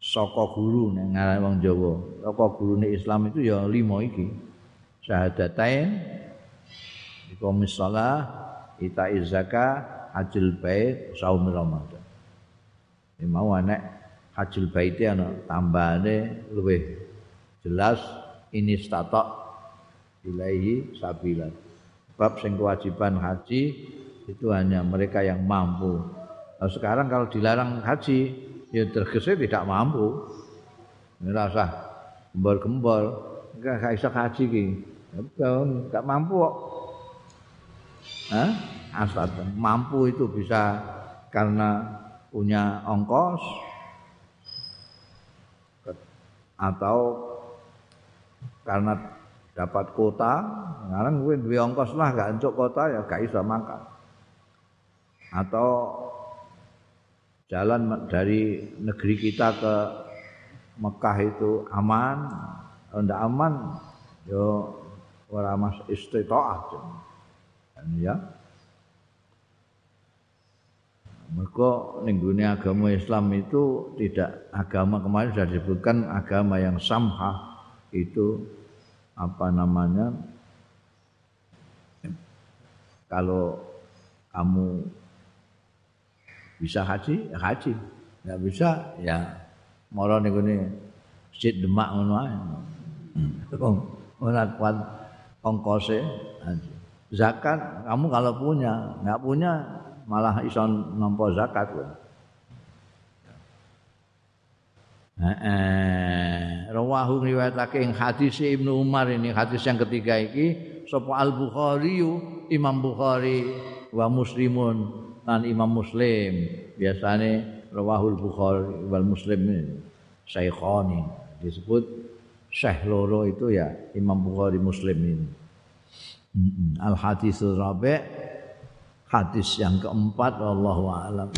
[SPEAKER 1] Soko guru ngaran wong Jawa. Soko gurune Islam itu ya lima iki. Syahadatain, iqamis shalah, ita zakah, hajjul bait, saum Ramadan. Mau anek hajjul bait ana tambahane luwih jelas ini statok ilaihi sabila. Bab sing kewajiban haji itu hanya mereka yang mampu. Nah, sekarang kalau dilarang haji, ya tergesa tidak mampu. Ini rasa enggak bisa haji ki. Enggak mampu kok. Hah? Mampu itu bisa karena punya ongkos atau karena dapat kota, sekarang gue duwe ongkos lah gak untuk kota ya gak bisa makan atau jalan dari negeri kita ke Mekah itu aman, tidak aman, yo ora mas istitaah. Ya. Mereka ning agama Islam itu tidak agama kemarin sudah disebutkan agama yang samha itu apa namanya kalau kamu bisa haji ya haji nggak bisa ya moro ning gone Masjid Demak hmm. Ora kuat ongkose? Zakat kamu kalau punya nggak punya malah iso nampa zakat loh. Eh, rawahu riwayatake ing hadis Ibnu Umar ini hadis yang ketiga iki sapa Al Bukhari Imam Bukhari wa Muslimun lan Imam Muslim. Biasane rawahul Bukhari wal Muslim Syekhani disebut Syekh loro itu ya Imam Bukhari Muslim ini. Al hadis rabi hadis yang keempat wallahu alam